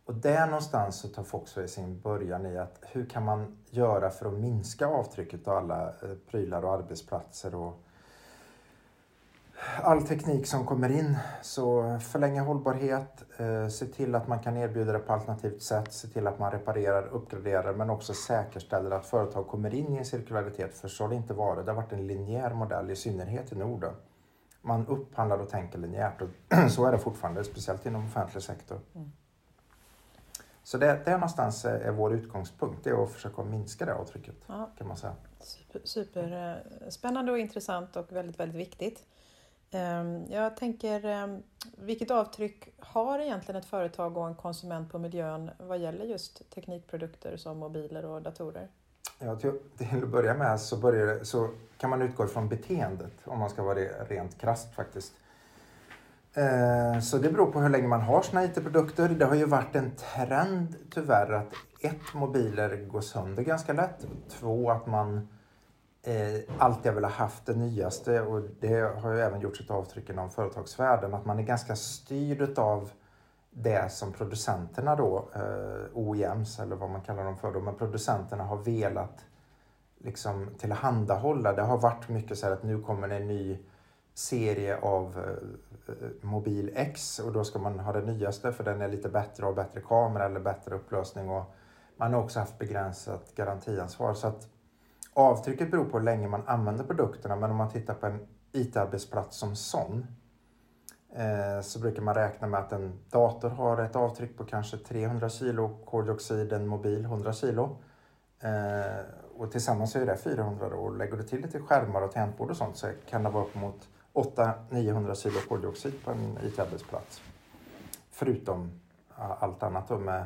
Och där någonstans så tar Foxway sin början i att hur kan man göra för att minska avtrycket av alla eh, prylar och arbetsplatser och all teknik som kommer in. Så förlänga hållbarhet, eh, se till att man kan erbjuda det på alternativt sätt, se till att man reparerar, uppgraderar men också säkerställer att företag kommer in i en cirkularitet. För så har det inte varit. Det har varit en linjär modell, i synnerhet i Norden. Man upphandlar och tänker linjärt och så är det fortfarande, speciellt inom offentlig sektor. Mm. Så det, det är någonstans är vår utgångspunkt, det är att försöka minska det avtrycket. Ja. kan man säga. Super, superspännande och intressant och väldigt, väldigt viktigt. Ehm, jag tänker, ehm, vilket avtryck har egentligen ett företag och en konsument på miljön vad gäller just teknikprodukter som mobiler och datorer? Ja, till, till att börja med så, börjar, så kan man utgå från beteendet om man ska vara rent krast faktiskt. Eh, så det beror på hur länge man har sina IT-produkter. Det har ju varit en trend tyvärr att ett, mobiler går sönder ganska lätt. Två, att man eh, alltid har velat haft det nyaste och det har ju även gjort sitt avtryck inom företagsvärlden. Att man är ganska styrd av det som producenterna då, eh, OEMs eller vad man kallar dem för då, men producenterna har velat liksom tillhandahålla. Det har varit mycket så här att nu kommer en ny serie av eh, Mobil X och då ska man ha den nyaste för den är lite bättre och bättre kamera eller bättre upplösning och man har också haft begränsat garantiansvar. Så att avtrycket beror på hur länge man använder produkterna men om man tittar på en IT-arbetsplats som sån eh, så brukar man räkna med att en dator har ett avtryck på kanske 300 kilo koldioxid, en mobil 100 kilo. Eh, och tillsammans är det 400 då. Och lägger du till lite skärmar och tangentbord och sånt så kan det vara upp mot 800-900 kilo koldioxid på en IT-arbetsplats. Förutom allt annat då med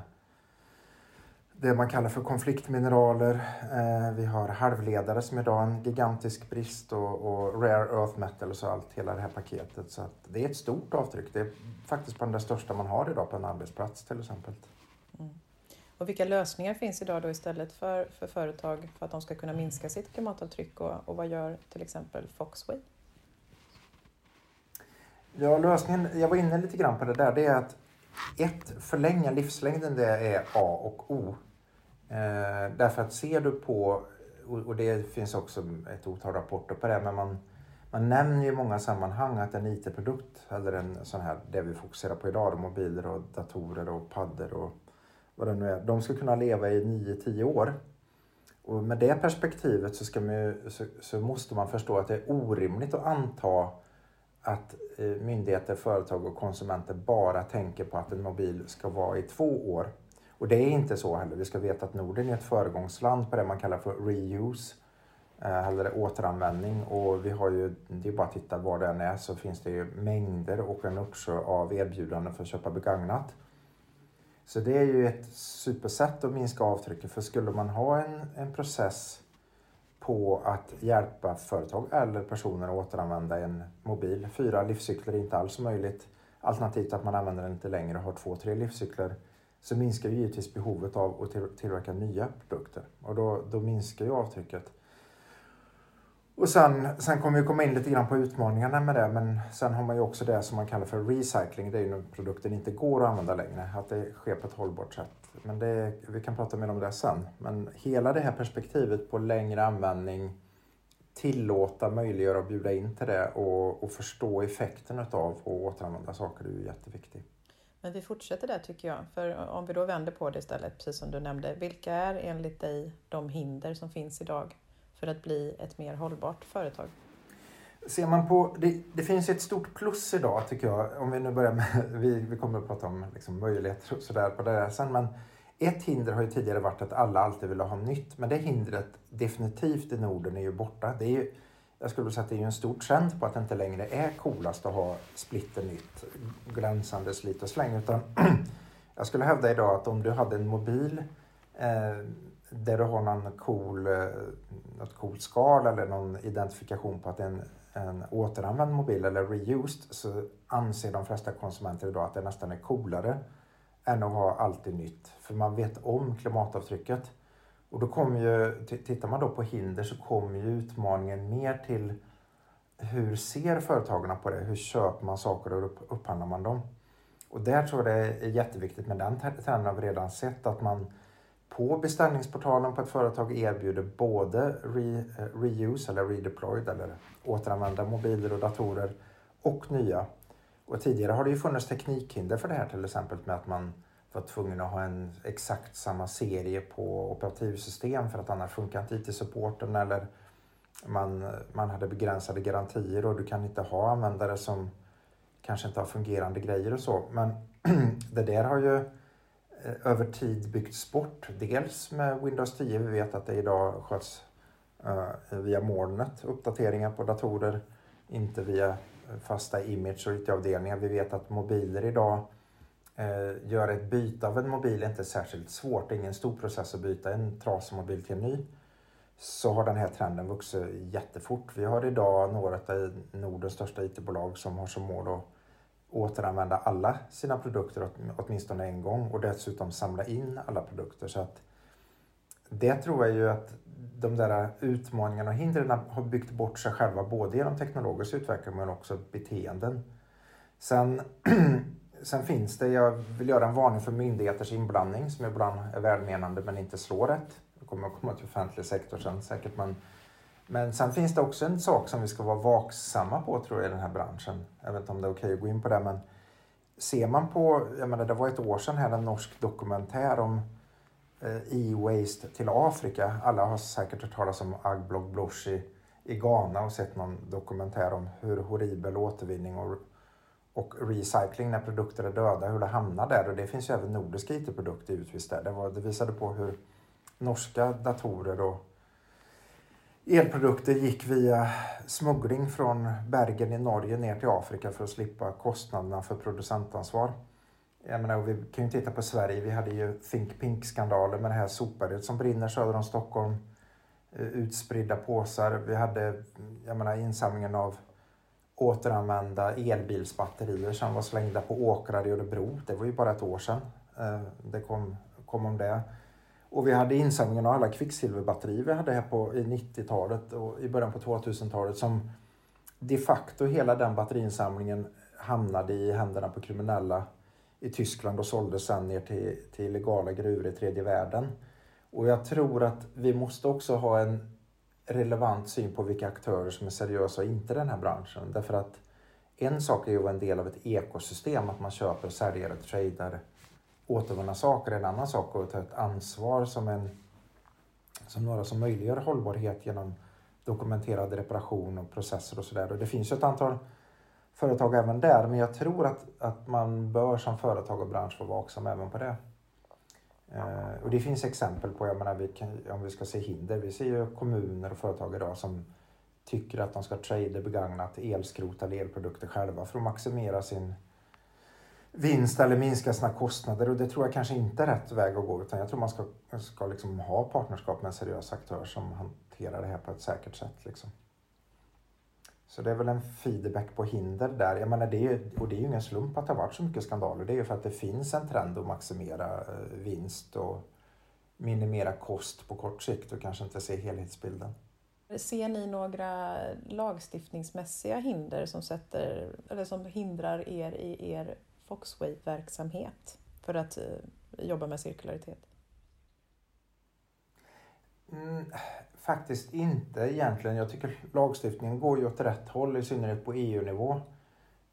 det man kallar för konfliktmineraler. Eh, vi har halvledare som idag är en gigantisk brist och, och rare earth metals och allt, hela det här paketet. Så det är ett stort avtryck. Det är faktiskt bland det största man har idag på en arbetsplats till exempel. Mm. Och vilka lösningar finns idag då istället för, för företag för att de ska kunna minska sitt klimatavtryck och, och vad gör till exempel Foxway? Ja, lösningen, jag var inne lite grann på det där, det är att ett, förlänga livslängden, det är A och O. Eh, därför att ser du på, och det finns också ett otal rapporter på det, men man, man nämner ju i många sammanhang att en IT-produkt, eller en sån här, det vi fokuserar på idag, mobiler och datorer och paddor och vad det nu är, de ska kunna leva i 9-10 år. Och med det perspektivet så, ska man så, så, måste man förstå att det är orimligt att anta att eh, myndigheter, företag och konsumenter bara tänker på att en mobil ska vara i två år. Och det är inte så heller. Vi ska veta att Norden är ett föregångsland på det man kallar för reuse eh, eller återanvändning och vi har ju, det är bara att titta var den är så finns det ju mängder och en uppsjö av erbjudanden för att köpa begagnat. Så det är ju ett supersätt att minska avtrycket för skulle man ha en, en process på att hjälpa företag eller personer att återanvända en mobil. Fyra livscykler är inte alls möjligt. Alternativt att man använder den lite längre och har två, tre livscykler så minskar ju givetvis behovet av att tillverka nya produkter och då, då minskar ju avtrycket. Och sen, sen kommer vi komma in lite grann på utmaningarna med det men sen har man ju också det som man kallar för recycling. Det är ju när produkten inte går att använda längre, att det sker på ett hållbart sätt. Men det, vi kan prata mer om det sen. Men hela det här perspektivet på längre användning, tillåta, möjliggöra och bjuda in till det och, och förstå effekten av att återanvända saker är ju jätteviktigt. Men vi fortsätter där tycker jag. För om vi då vänder på det istället, precis som du nämnde. Vilka är enligt dig de hinder som finns idag för att bli ett mer hållbart företag? Ser man på, det, det finns ett stort plus idag tycker jag, om vi nu börjar med, vi, vi kommer att prata om liksom möjligheter och sådär på det här sen, men ett hinder har ju tidigare varit att alla alltid ville ha nytt, men det hindret definitivt i Norden är ju borta. Det är ju, jag skulle säga att det är en stor trend på att det inte längre är coolast att ha splitter nytt, glänsande slit och släng, utan jag skulle hävda idag att om du hade en mobil eh, där du har någon cool, eh, något coolt skal eller någon identifikation på att det är en, en återanvänd mobil eller reused så anser de flesta konsumenter idag att det nästan är coolare än att ha alltid nytt. För man vet om klimatavtrycket. Och då kommer ju, tittar man då på hinder så kommer ju utmaningen mer till hur ser företagen på det? Hur köper man saker och upphandlar man dem? Och där tror jag det är jätteviktigt med den trenden har vi redan sett att man på beställningsportalen på ett företag erbjuder både re, eh, reuse eller redeployed eller återanvända mobiler och datorer och nya. Och tidigare har det ju funnits teknikhinder för det här till exempel med att man var tvungen att ha en exakt samma serie på operativsystem för att annars funkar inte IT-supporten eller man, man hade begränsade garantier och du kan inte ha användare som kanske inte har fungerande grejer och så. Men det där har ju Eh, över tid byggts bort. Dels med Windows 10, vi vet att det idag sköts uh, via molnet, uppdateringar på datorer, inte via eh, fasta image och IT-avdelningar. Vi vet att mobiler idag uh, gör ett byte av en mobil inte särskilt svårt. Det är ingen stor process att byta en trasig mobil till en ny. Så har den här trenden vuxit jättefort. Vi har idag några av Nordens största IT-bolag som har som mål att återanvända alla sina produkter åtminstone en gång och dessutom samla in alla produkter. Så att det tror jag ju att de där utmaningarna och hindren har byggt bort sig själva både genom teknologisk utveckling men också beteenden. Sen, sen finns det, jag vill göra en varning för myndigheters inblandning som ibland är välmenande men inte slår rätt. Det kommer att komma till offentlig sektor sen säkert men men sen finns det också en sak som vi ska vara vaksamma på tror jag i den här branschen. Jag vet inte om det är okej att gå in på det men ser man på, jag menar det var ett år sedan här en norsk dokumentär om eh, e-waste till Afrika. Alla har säkert hört talas om Agblog Blosh i, i Ghana och sett någon dokumentär om hur horribel återvinning och, och recycling när produkter är döda, hur det hamnar där. Och det finns ju även nordiska IT-produkter givetvis där. Det, var, det visade på hur norska datorer och elprodukter gick via smuggling från Bergen i Norge ner till Afrika för att slippa kostnaderna för producentansvar. Jag menar, vi kan ju titta på Sverige. Vi hade ju Think Pink-skandalen med det här sopberget som brinner söder om Stockholm. Eh, utspridda påsar. Vi hade jag menar, insamlingen av återanvända elbilsbatterier som var slängda på åkrar i Örebro. Det var ju bara ett år sedan eh, det kom, kom om det. Och vi hade insamlingen av alla kvicksilverbatterier vi hade här på, i 90-talet och i början på 2000-talet som de facto hela den batteriinsamlingen hamnade i händerna på kriminella i Tyskland och såldes sen ner till, till illegala gruvor i tredje världen. Och jag tror att vi måste också ha en relevant syn på vilka aktörer som är seriösa och inte i den här branschen. Därför att en sak är ju att vara en del av ett ekosystem, att man köper, säljer och tradar återvunna saker är en annan sak och ta ett ansvar som, en, som några som möjliggör hållbarhet genom dokumenterad reparation och processer och sådär. Och det finns ju ett antal företag även där men jag tror att, att man bör som företag och bransch vara vaksam även på det. Eh, och det finns exempel på, jag menar, vi kan, om vi ska se hinder, vi ser ju kommuner och företag idag som tycker att de ska trade begagnat elskrot eller elprodukter själva för att maximera sin vinst eller minska sina kostnader och det tror jag kanske inte är rätt väg att gå utan jag tror man ska, ska liksom ha partnerskap med en seriös aktör som hanterar det här på ett säkert sätt. Liksom. Så det är väl en feedback på hinder där. Jag menar, det är, och det är ju ingen slump att det har varit så mycket skandaler. Det är ju för att det finns en trend att maximera eh, vinst och minimera kost på kort sikt och kanske inte se helhetsbilden. Ser ni några lagstiftningsmässiga hinder som, sätter, eller som hindrar er i er Foxway-verksamhet för att eh, jobba med cirkularitet? Mm, faktiskt inte egentligen. Jag tycker lagstiftningen går ju åt rätt håll, i synnerhet på EU-nivå.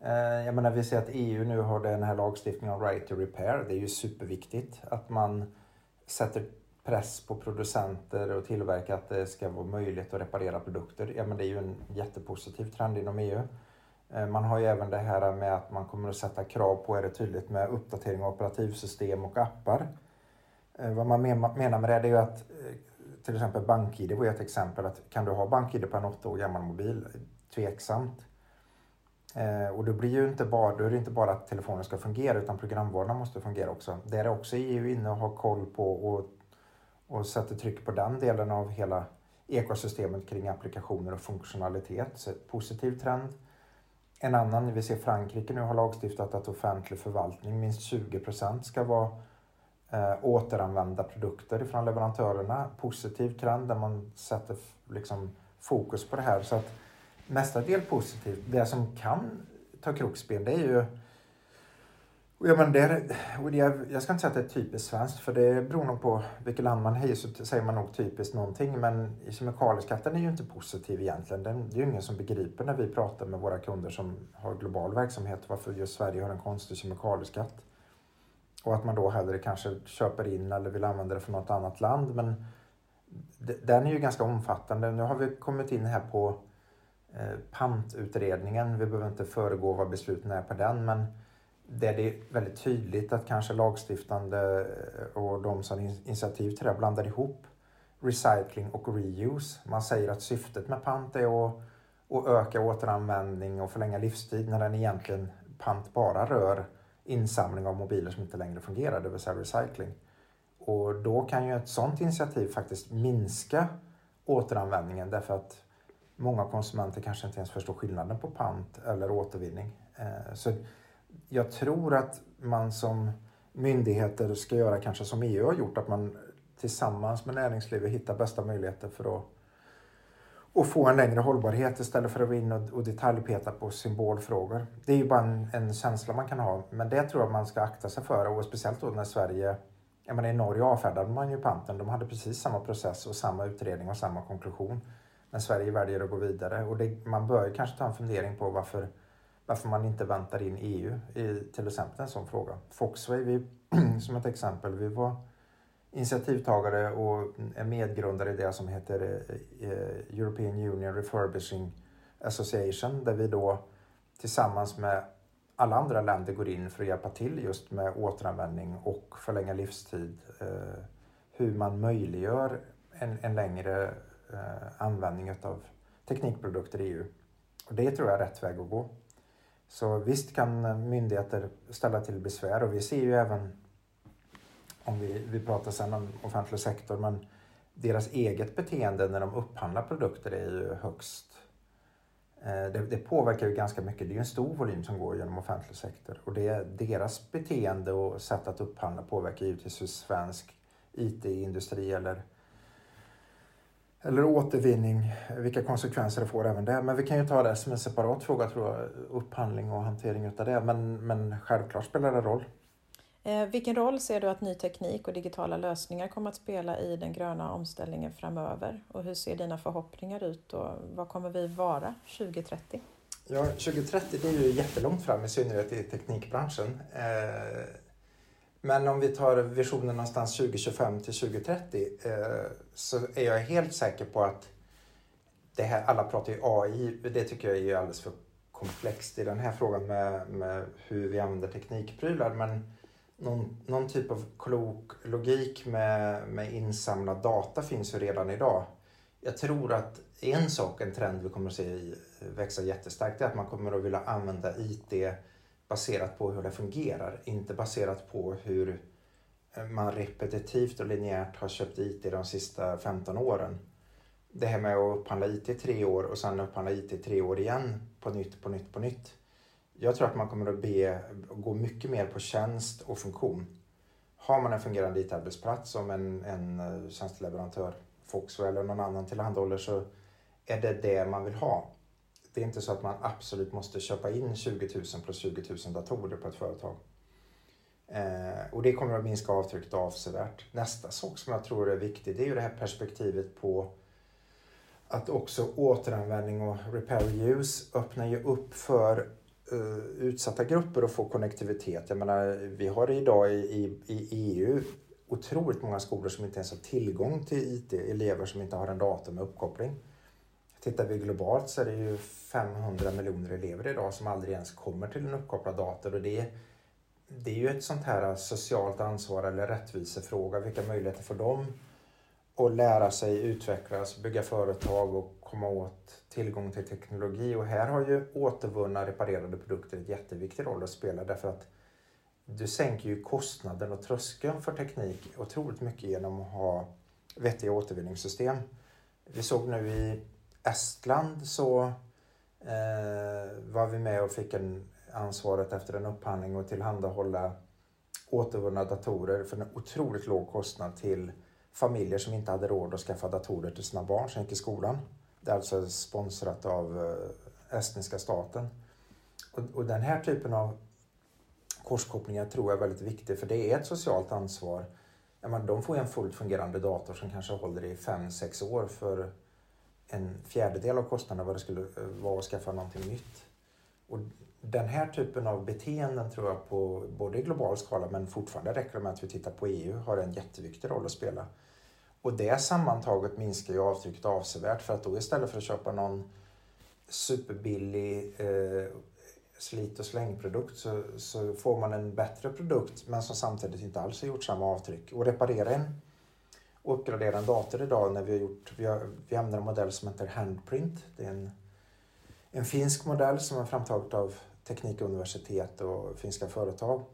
Eh, jag menar, vi ser att EU nu har den här lagstiftningen om right to repair. Det är ju superviktigt att man sätter press på producenter och tillverkare att det ska vara möjligt att reparera produkter. Ja, men det är ju en jättepositiv trend inom EU. Eh, man har ju även det här med att man kommer att sätta krav på, är det tydligt, med uppdatering av operativsystem och appar. Eh, vad man menar med det är ju att eh, till exempel BankID var ett exempel. att Kan du ha BankID på en åtta år gammal mobil? Tveksamt. Och då, blir ju inte bara, då är det inte bara att telefonen ska fungera utan programvarorna måste fungera också. Där är också EU inne och har koll på och, och sätter tryck på den delen av hela ekosystemet kring applikationer och funktionalitet. Så positiv trend. En annan, vi ser Frankrike nu har lagstiftat att offentlig förvaltning, minst 20 procent ska vara eh, återanvända produkter från leverantörerna. Positiv trend där man sätter liksom, fokus på det här. Så att mestadels positivt. Det som kan ta krockben det är ju Ja, men det, och det, jag ska inte säga att det är typiskt svenskt för det beror nog på vilket land man är så säger man nog typiskt någonting. Men kemikalieskatten är ju inte positiv egentligen. Den, det är ju ingen som begriper när vi pratar med våra kunder som har global verksamhet varför just Sverige har en konstig kemikalieskatt. Och att man då hellre kanske köper in eller vill använda det för något annat land. Men den är ju ganska omfattande. Nu har vi kommit in här på eh, pantutredningen. Vi behöver inte föregå vad besluten är på den men där det är väldigt tydligt att kanske lagstiftande eh, och de som initiativ till det blandar ihop recycling och reuse. Man säger att syftet med pant är att, att öka återanvändning och förlänga livstid när den egentligen pant bara rör insamling av mobiler som inte längre fungerar, det vill säga recycling. Och då kan ju ett sådant initiativ faktiskt minska återanvändningen därför att många konsumenter kanske inte ens förstår skillnaden på pant eller återvinning. Eh, så jag tror att man som myndigheter ska göra kanske som EU har gjort, att man tillsammans med näringslivet hittar bästa möjligheter för att och få en längre hållbarhet istället för att gå in och, och detaljpeta på symbolfrågor. Det är ju bara en, en, känsla man kan ha, men det tror jag man ska akta sig för och speciellt då när Sverige jag menar, I Norge avfärdade man ju panten. De hade precis samma process och samma utredning och samma konklusion. Men Sverige väljer att gå vidare och det, man bör kanske ta en fundering på varför, varför man inte väntar in EU i till exempel en sån fråga. Foxway, vi, som ett exempel, vi var initiativtagare och är medgrundare i det som heter eh, European Union Refurbishing Association där vi då tillsammans med alla andra länder går in för att hjälpa till just med återanvändning och förlänga livstid. Eh, hur man möjliggör en, en längre eh, användning av teknikprodukter i EU. Och det tror jag är rätt väg att gå. Så visst kan eh, myndigheter ställa till besvär och vi ser ju även om vi, vi pratar sen om offentlig sektor, men deras eget beteende när de upphandlar produkter är ju högst eh, det, det, påverkar ju ganska mycket. Det är ju en stor volym som går genom offentlig sektor och det, deras beteende och sätt att upphandla påverkar givetvis hur svensk IT-industri eller, eller återvinning, vilka konsekvenser det får även där. Men vi kan ju ta det som en separat fråga tror jag, upphandling och hantering utav det. Men, men självklart spelar det roll. Eh, vilken roll ser du att ny teknik och digitala lösningar kommer att spela i den gröna omställningen framöver? Och hur ser dina förhoppningar ut och vad kommer vi vara 2030? Ja, 2030 det är ju jättelångt fram i synnerhet i teknikbranschen. Eh, men om vi tar visionen någonstans 2025 till 2030 eh, så är jag helt säker på att det här, alla pratar ju AI, det tycker jag är alldeles för komplext i den här frågan med, med hur vi använder teknikprylar. Men någon, någon typ av klok logik med, med insamlad data finns ju redan idag. Jag tror att en sak, en trend vi kommer att se växa jättestarkt, är att man kommer att vilja använda IT baserat på hur det fungerar, inte baserat på hur eh, man repetitivt och linjärt har köpt IT de sista 15 åren. Det här med att upphandla IT i tre år och sen upphandla IT i tre år igen på nytt, på nytt, på nytt jag tror att man kommer att be, gå mycket mer på tjänst och funktion. Har man en fungerande IT-arbetsplats som en, en eh, tjänsteleverantör, Foxwell eller någon annan tillhandahåller så är det det man vill ha. Det är inte så att man absolut måste köpa in 20 000 plus 20 000 datorer på ett företag. Eh, och det kommer att minska avtrycket avsevärt. Nästa sak som jag tror är viktig det är ju det här perspektivet på att också återanvändning och repair use öppnar ju upp för uh, utsatta grupper att få konnektivitet. Jag menar, vi har idag i, i, i EU otroligt många skolor som inte ens har tillgång till IT, elever som inte har en dator med uppkoppling. Tittar vi globalt så är det ju 500 miljoner elever idag som aldrig ens kommer till en uppkopplad dator och det, det är ju ett sånt här socialt ansvar eller rättvisefråga. Vilka möjligheter får de att lära sig utvecklas, bygga företag och komma åt tillgång till teknologi. Och här har ju återvunna reparerade produkter en jätteviktig roll att spela därför att du sänker ju kostnaden och tröskeln för teknik otroligt mycket genom att ha vettiga återvinningssystem. Vi såg nu i Estland så eh, var vi med och fick en ansvaret efter en upphandling att tillhandahålla återvunna datorer för en otroligt låg kostnad till familjer som inte hade råd att skaffa datorer till sina barn som gick i skolan. Det är alltså sponsrat av eh, estniska staten. Och, och den här typen av korskopplingar tror jag är väldigt viktig för det är ett socialt ansvar. menar, de får en fullt fungerande dator som kanske håller i 5-6 år för en fjärdedel av kostnaden vad det skulle eh, vara att skaffa någonting nytt. Och den här typen av beteenden tror jag på både i global skala men fortfarande räcker det med att vi tittar på EU har en jätteviktig roll att spela. Och det sammantaget minskar ju avtrycket avsevärt för att då istället för att köpa någon superbillig eh, slit och slängprodukt så, så får man en bättre produkt men som samtidigt inte alls har gjort samma avtryck. Och reparera en uppgradera en dator idag när vi har gjort, vi, har, vi använder en modell som heter Handprint. Det är en, en finsk modell som är framtaget av teknikuniversitet och finska företag.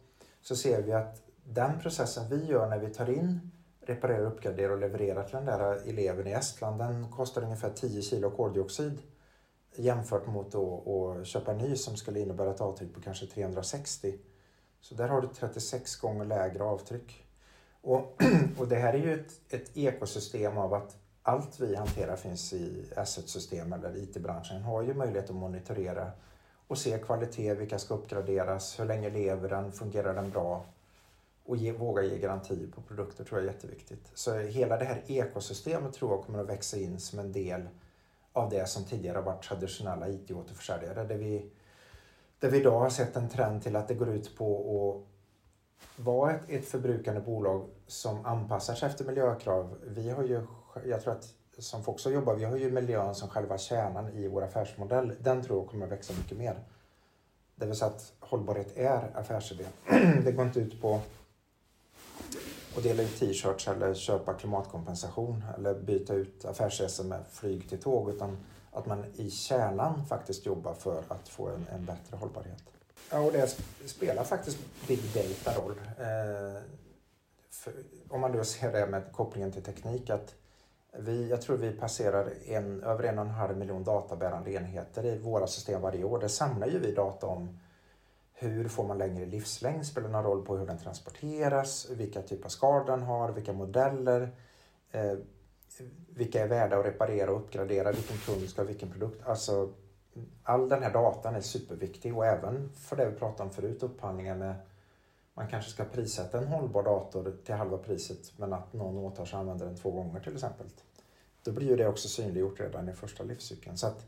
Så ser vi att den processen vi gör när vi tar in reparerar, uppgraderar och levererar till den där eleven i Estland, den kostar ungefär 10 kilo koldioxid jämfört mot att köpa en ny som skulle innebära ett avtryck på kanske 360. Så där har du 36 gånger lägre avtryck. Och, och det här är ju ett, ett ekosystem av att allt vi hanterar finns i asset-system eller IT-branschen har ju möjlighet att monitorera och se kvalitet, vilka ska uppgraderas, hur länge lever den, fungerar den bra? Och ge, våga ge garanti på produkter tror jag är jätteviktigt. Så hela det här ekosystemet tror jag kommer att växa in som en del av det som tidigare har varit traditionella IT-återförsäljare. Där vi, där vi idag har sett en trend till att det går ut på att vara ett, ett förbrukande bolag som anpassar sig efter miljökrav. Vi har ju, jag tror att som Foxo jobbar, vi har ju miljön som själva kärnan i vår affärsmodell. Den tror jag kommer att växa mycket mer. Det vill säga att hållbarhet är affärsidé. det går inte ut på att dela ut t-shirts eller köpa klimatkompensation eller byta ut affärsresor med flyg till tåg utan att man i kärnan faktiskt jobbar för att få en, en bättre hållbarhet. Ja, och det spelar faktiskt big data roll. Eh, för, om man då ser det med kopplingen till teknik att vi, jag tror vi passerar en, över en och en halv miljon databärande enheter i våra system varje år. Det samlar ju vi data om hur får man längre livslängd? Spelar någon roll på hur den transporteras? Vilka typer av skador den har? Vilka modeller? Eh, vilka är värda att reparera och uppgradera? Vilken kund ska ha vilken produkt? Alltså, all den här datan är superviktig och även för det vi pratade om förut, upphandlingar med man kanske ska prissätta en hållbar dator till halva priset men att någon åtar sig att använda den två gånger till exempel. Då blir ju det också synliggjort redan i första livscykeln. Så att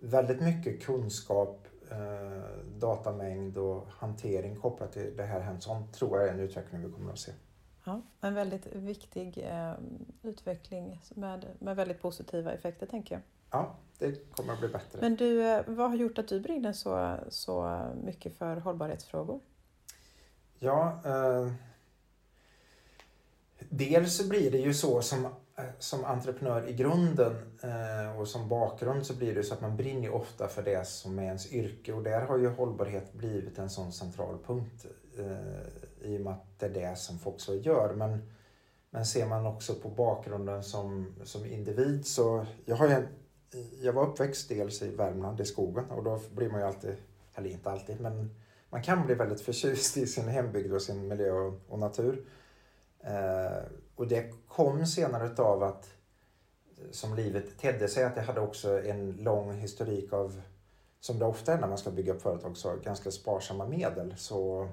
väldigt mycket kunskap, eh, datamängd och hantering kopplat till det här hands-on tror jag är en utveckling vi kommer att se. Ja, en väldigt viktig eh, utveckling med, med väldigt positiva effekter tänker jag. Ja, det kommer att bli bättre. Men du, eh, vad har gjort att du brinner så, så mycket för hållbarhetsfrågor? Ja, eh, dels så blir det ju så som, eh, som entreprenör i grunden eh, och som bakgrund så blir det så att man brinner ofta för det som är ens yrke och där har ju hållbarhet blivit en sån central punkt eh, i och med att det är det som folk så gör. Men, men ser man också på bakgrunden som, som individ så jag har en, jag var uppväxt dels i Värmland i skogen och då blir man ju alltid, eller inte alltid, men man kan bli väldigt förtjust i sin hembygd och sin miljö och, och natur. Eh, och det kom senare utav att eh, som livet tedde sig att jag hade också en lång historik av, som det ofta är när man ska bygga upp företag, så ganska sparsamma medel. Så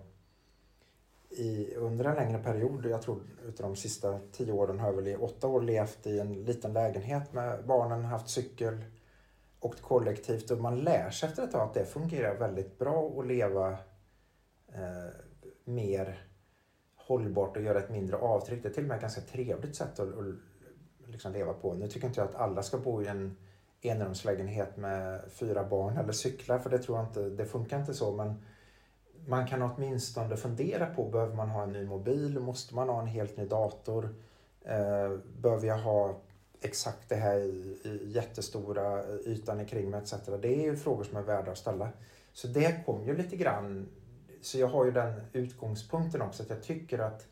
i, under en längre period, jag tror utav de sista tio åren har jag väl i åtta år levt i en liten lägenhet med barnen, haft cykel, åkt kollektivt och man lär sig efter ett tag att det fungerar väldigt bra att leva eh, mer hållbart och göra ett mindre avtryck. Det är till och med ett ganska trevligt sätt att, att liksom leva på. Nu tycker inte jag att alla ska bo i en enrumslägenhet med fyra barn eller cyklar för det tror jag inte, det funkar inte så men man kan åtminstone fundera på, behöver man ha en ny mobil? Måste man ha en helt ny dator? Eh, behöver jag ha exakt det här i, i jättestora ytan kring mig etc. Det är ju frågor som är värda att ställa. Så det kom ju lite grann, så jag har ju den utgångspunkten också att jag tycker att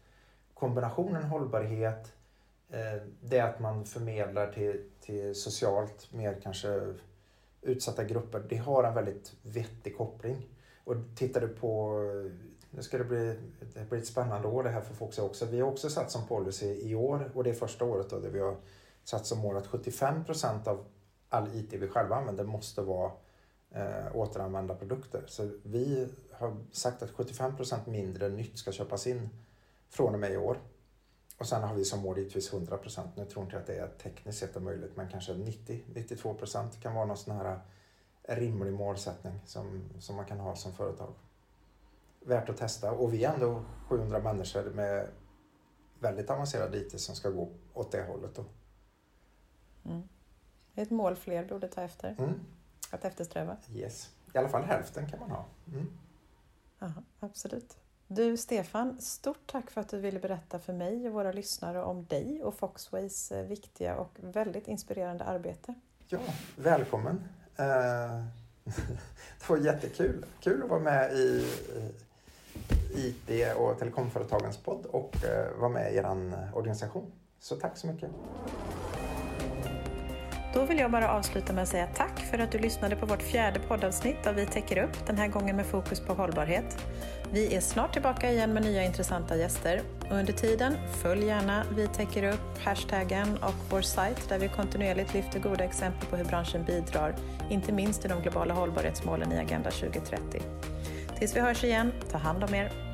kombinationen hållbarhet, eh, det att man förmedlar till, till socialt mer kanske utsatta grupper, det har en väldigt vettig koppling. Och tittar du på, nu ska det bli, det blir ett spännande år det här för folk också. Vi har också satt som policy i år och det är första året då där vi har satt som mål att 75 procent av all IT vi själva använder måste vara eh, återanvända produkter. Så vi har sagt att 75 procent mindre nytt ska köpas in från och med i år. Och sen har vi som mål givetvis 100 procent. Nu tror inte jag att det är tekniskt sett möjligt, men kanske 90-92 procent kan vara någon sån här rimlig målsättning som, som man kan ha som företag. Värt att testa. Och vi är ändå 700 människor med väldigt avancerad IT som ska gå åt det hållet. Då. Mm. Ett mål fler borde ta efter. Mm. Att eftersträva. Yes. I alla fall hälften kan man ha. Mm. Aha, absolut. Du Stefan, stort tack för att du ville berätta för mig och våra lyssnare om dig och Foxways eh, viktiga och väldigt inspirerande arbete. Ja, välkommen. Eh, det var jättekul. Kul att vara med i IT och telekomföretagens podd och eh, vara med i er organisation. Så tack så mycket. Då vill jag bara avsluta med att säga tack för att du lyssnade på vårt fjärde poddavsnitt av Vi täcker upp, den här gången med fokus på hållbarhet. Vi är snart tillbaka igen med nya intressanta gäster. Och under tiden, följ gärna Vi täcker upp, hashtaggen och vår sajt där vi kontinuerligt lyfter goda exempel på hur branschen bidrar, inte minst till de globala hållbarhetsmålen i Agenda 2030. Tills vi hörs igen, ta hand om er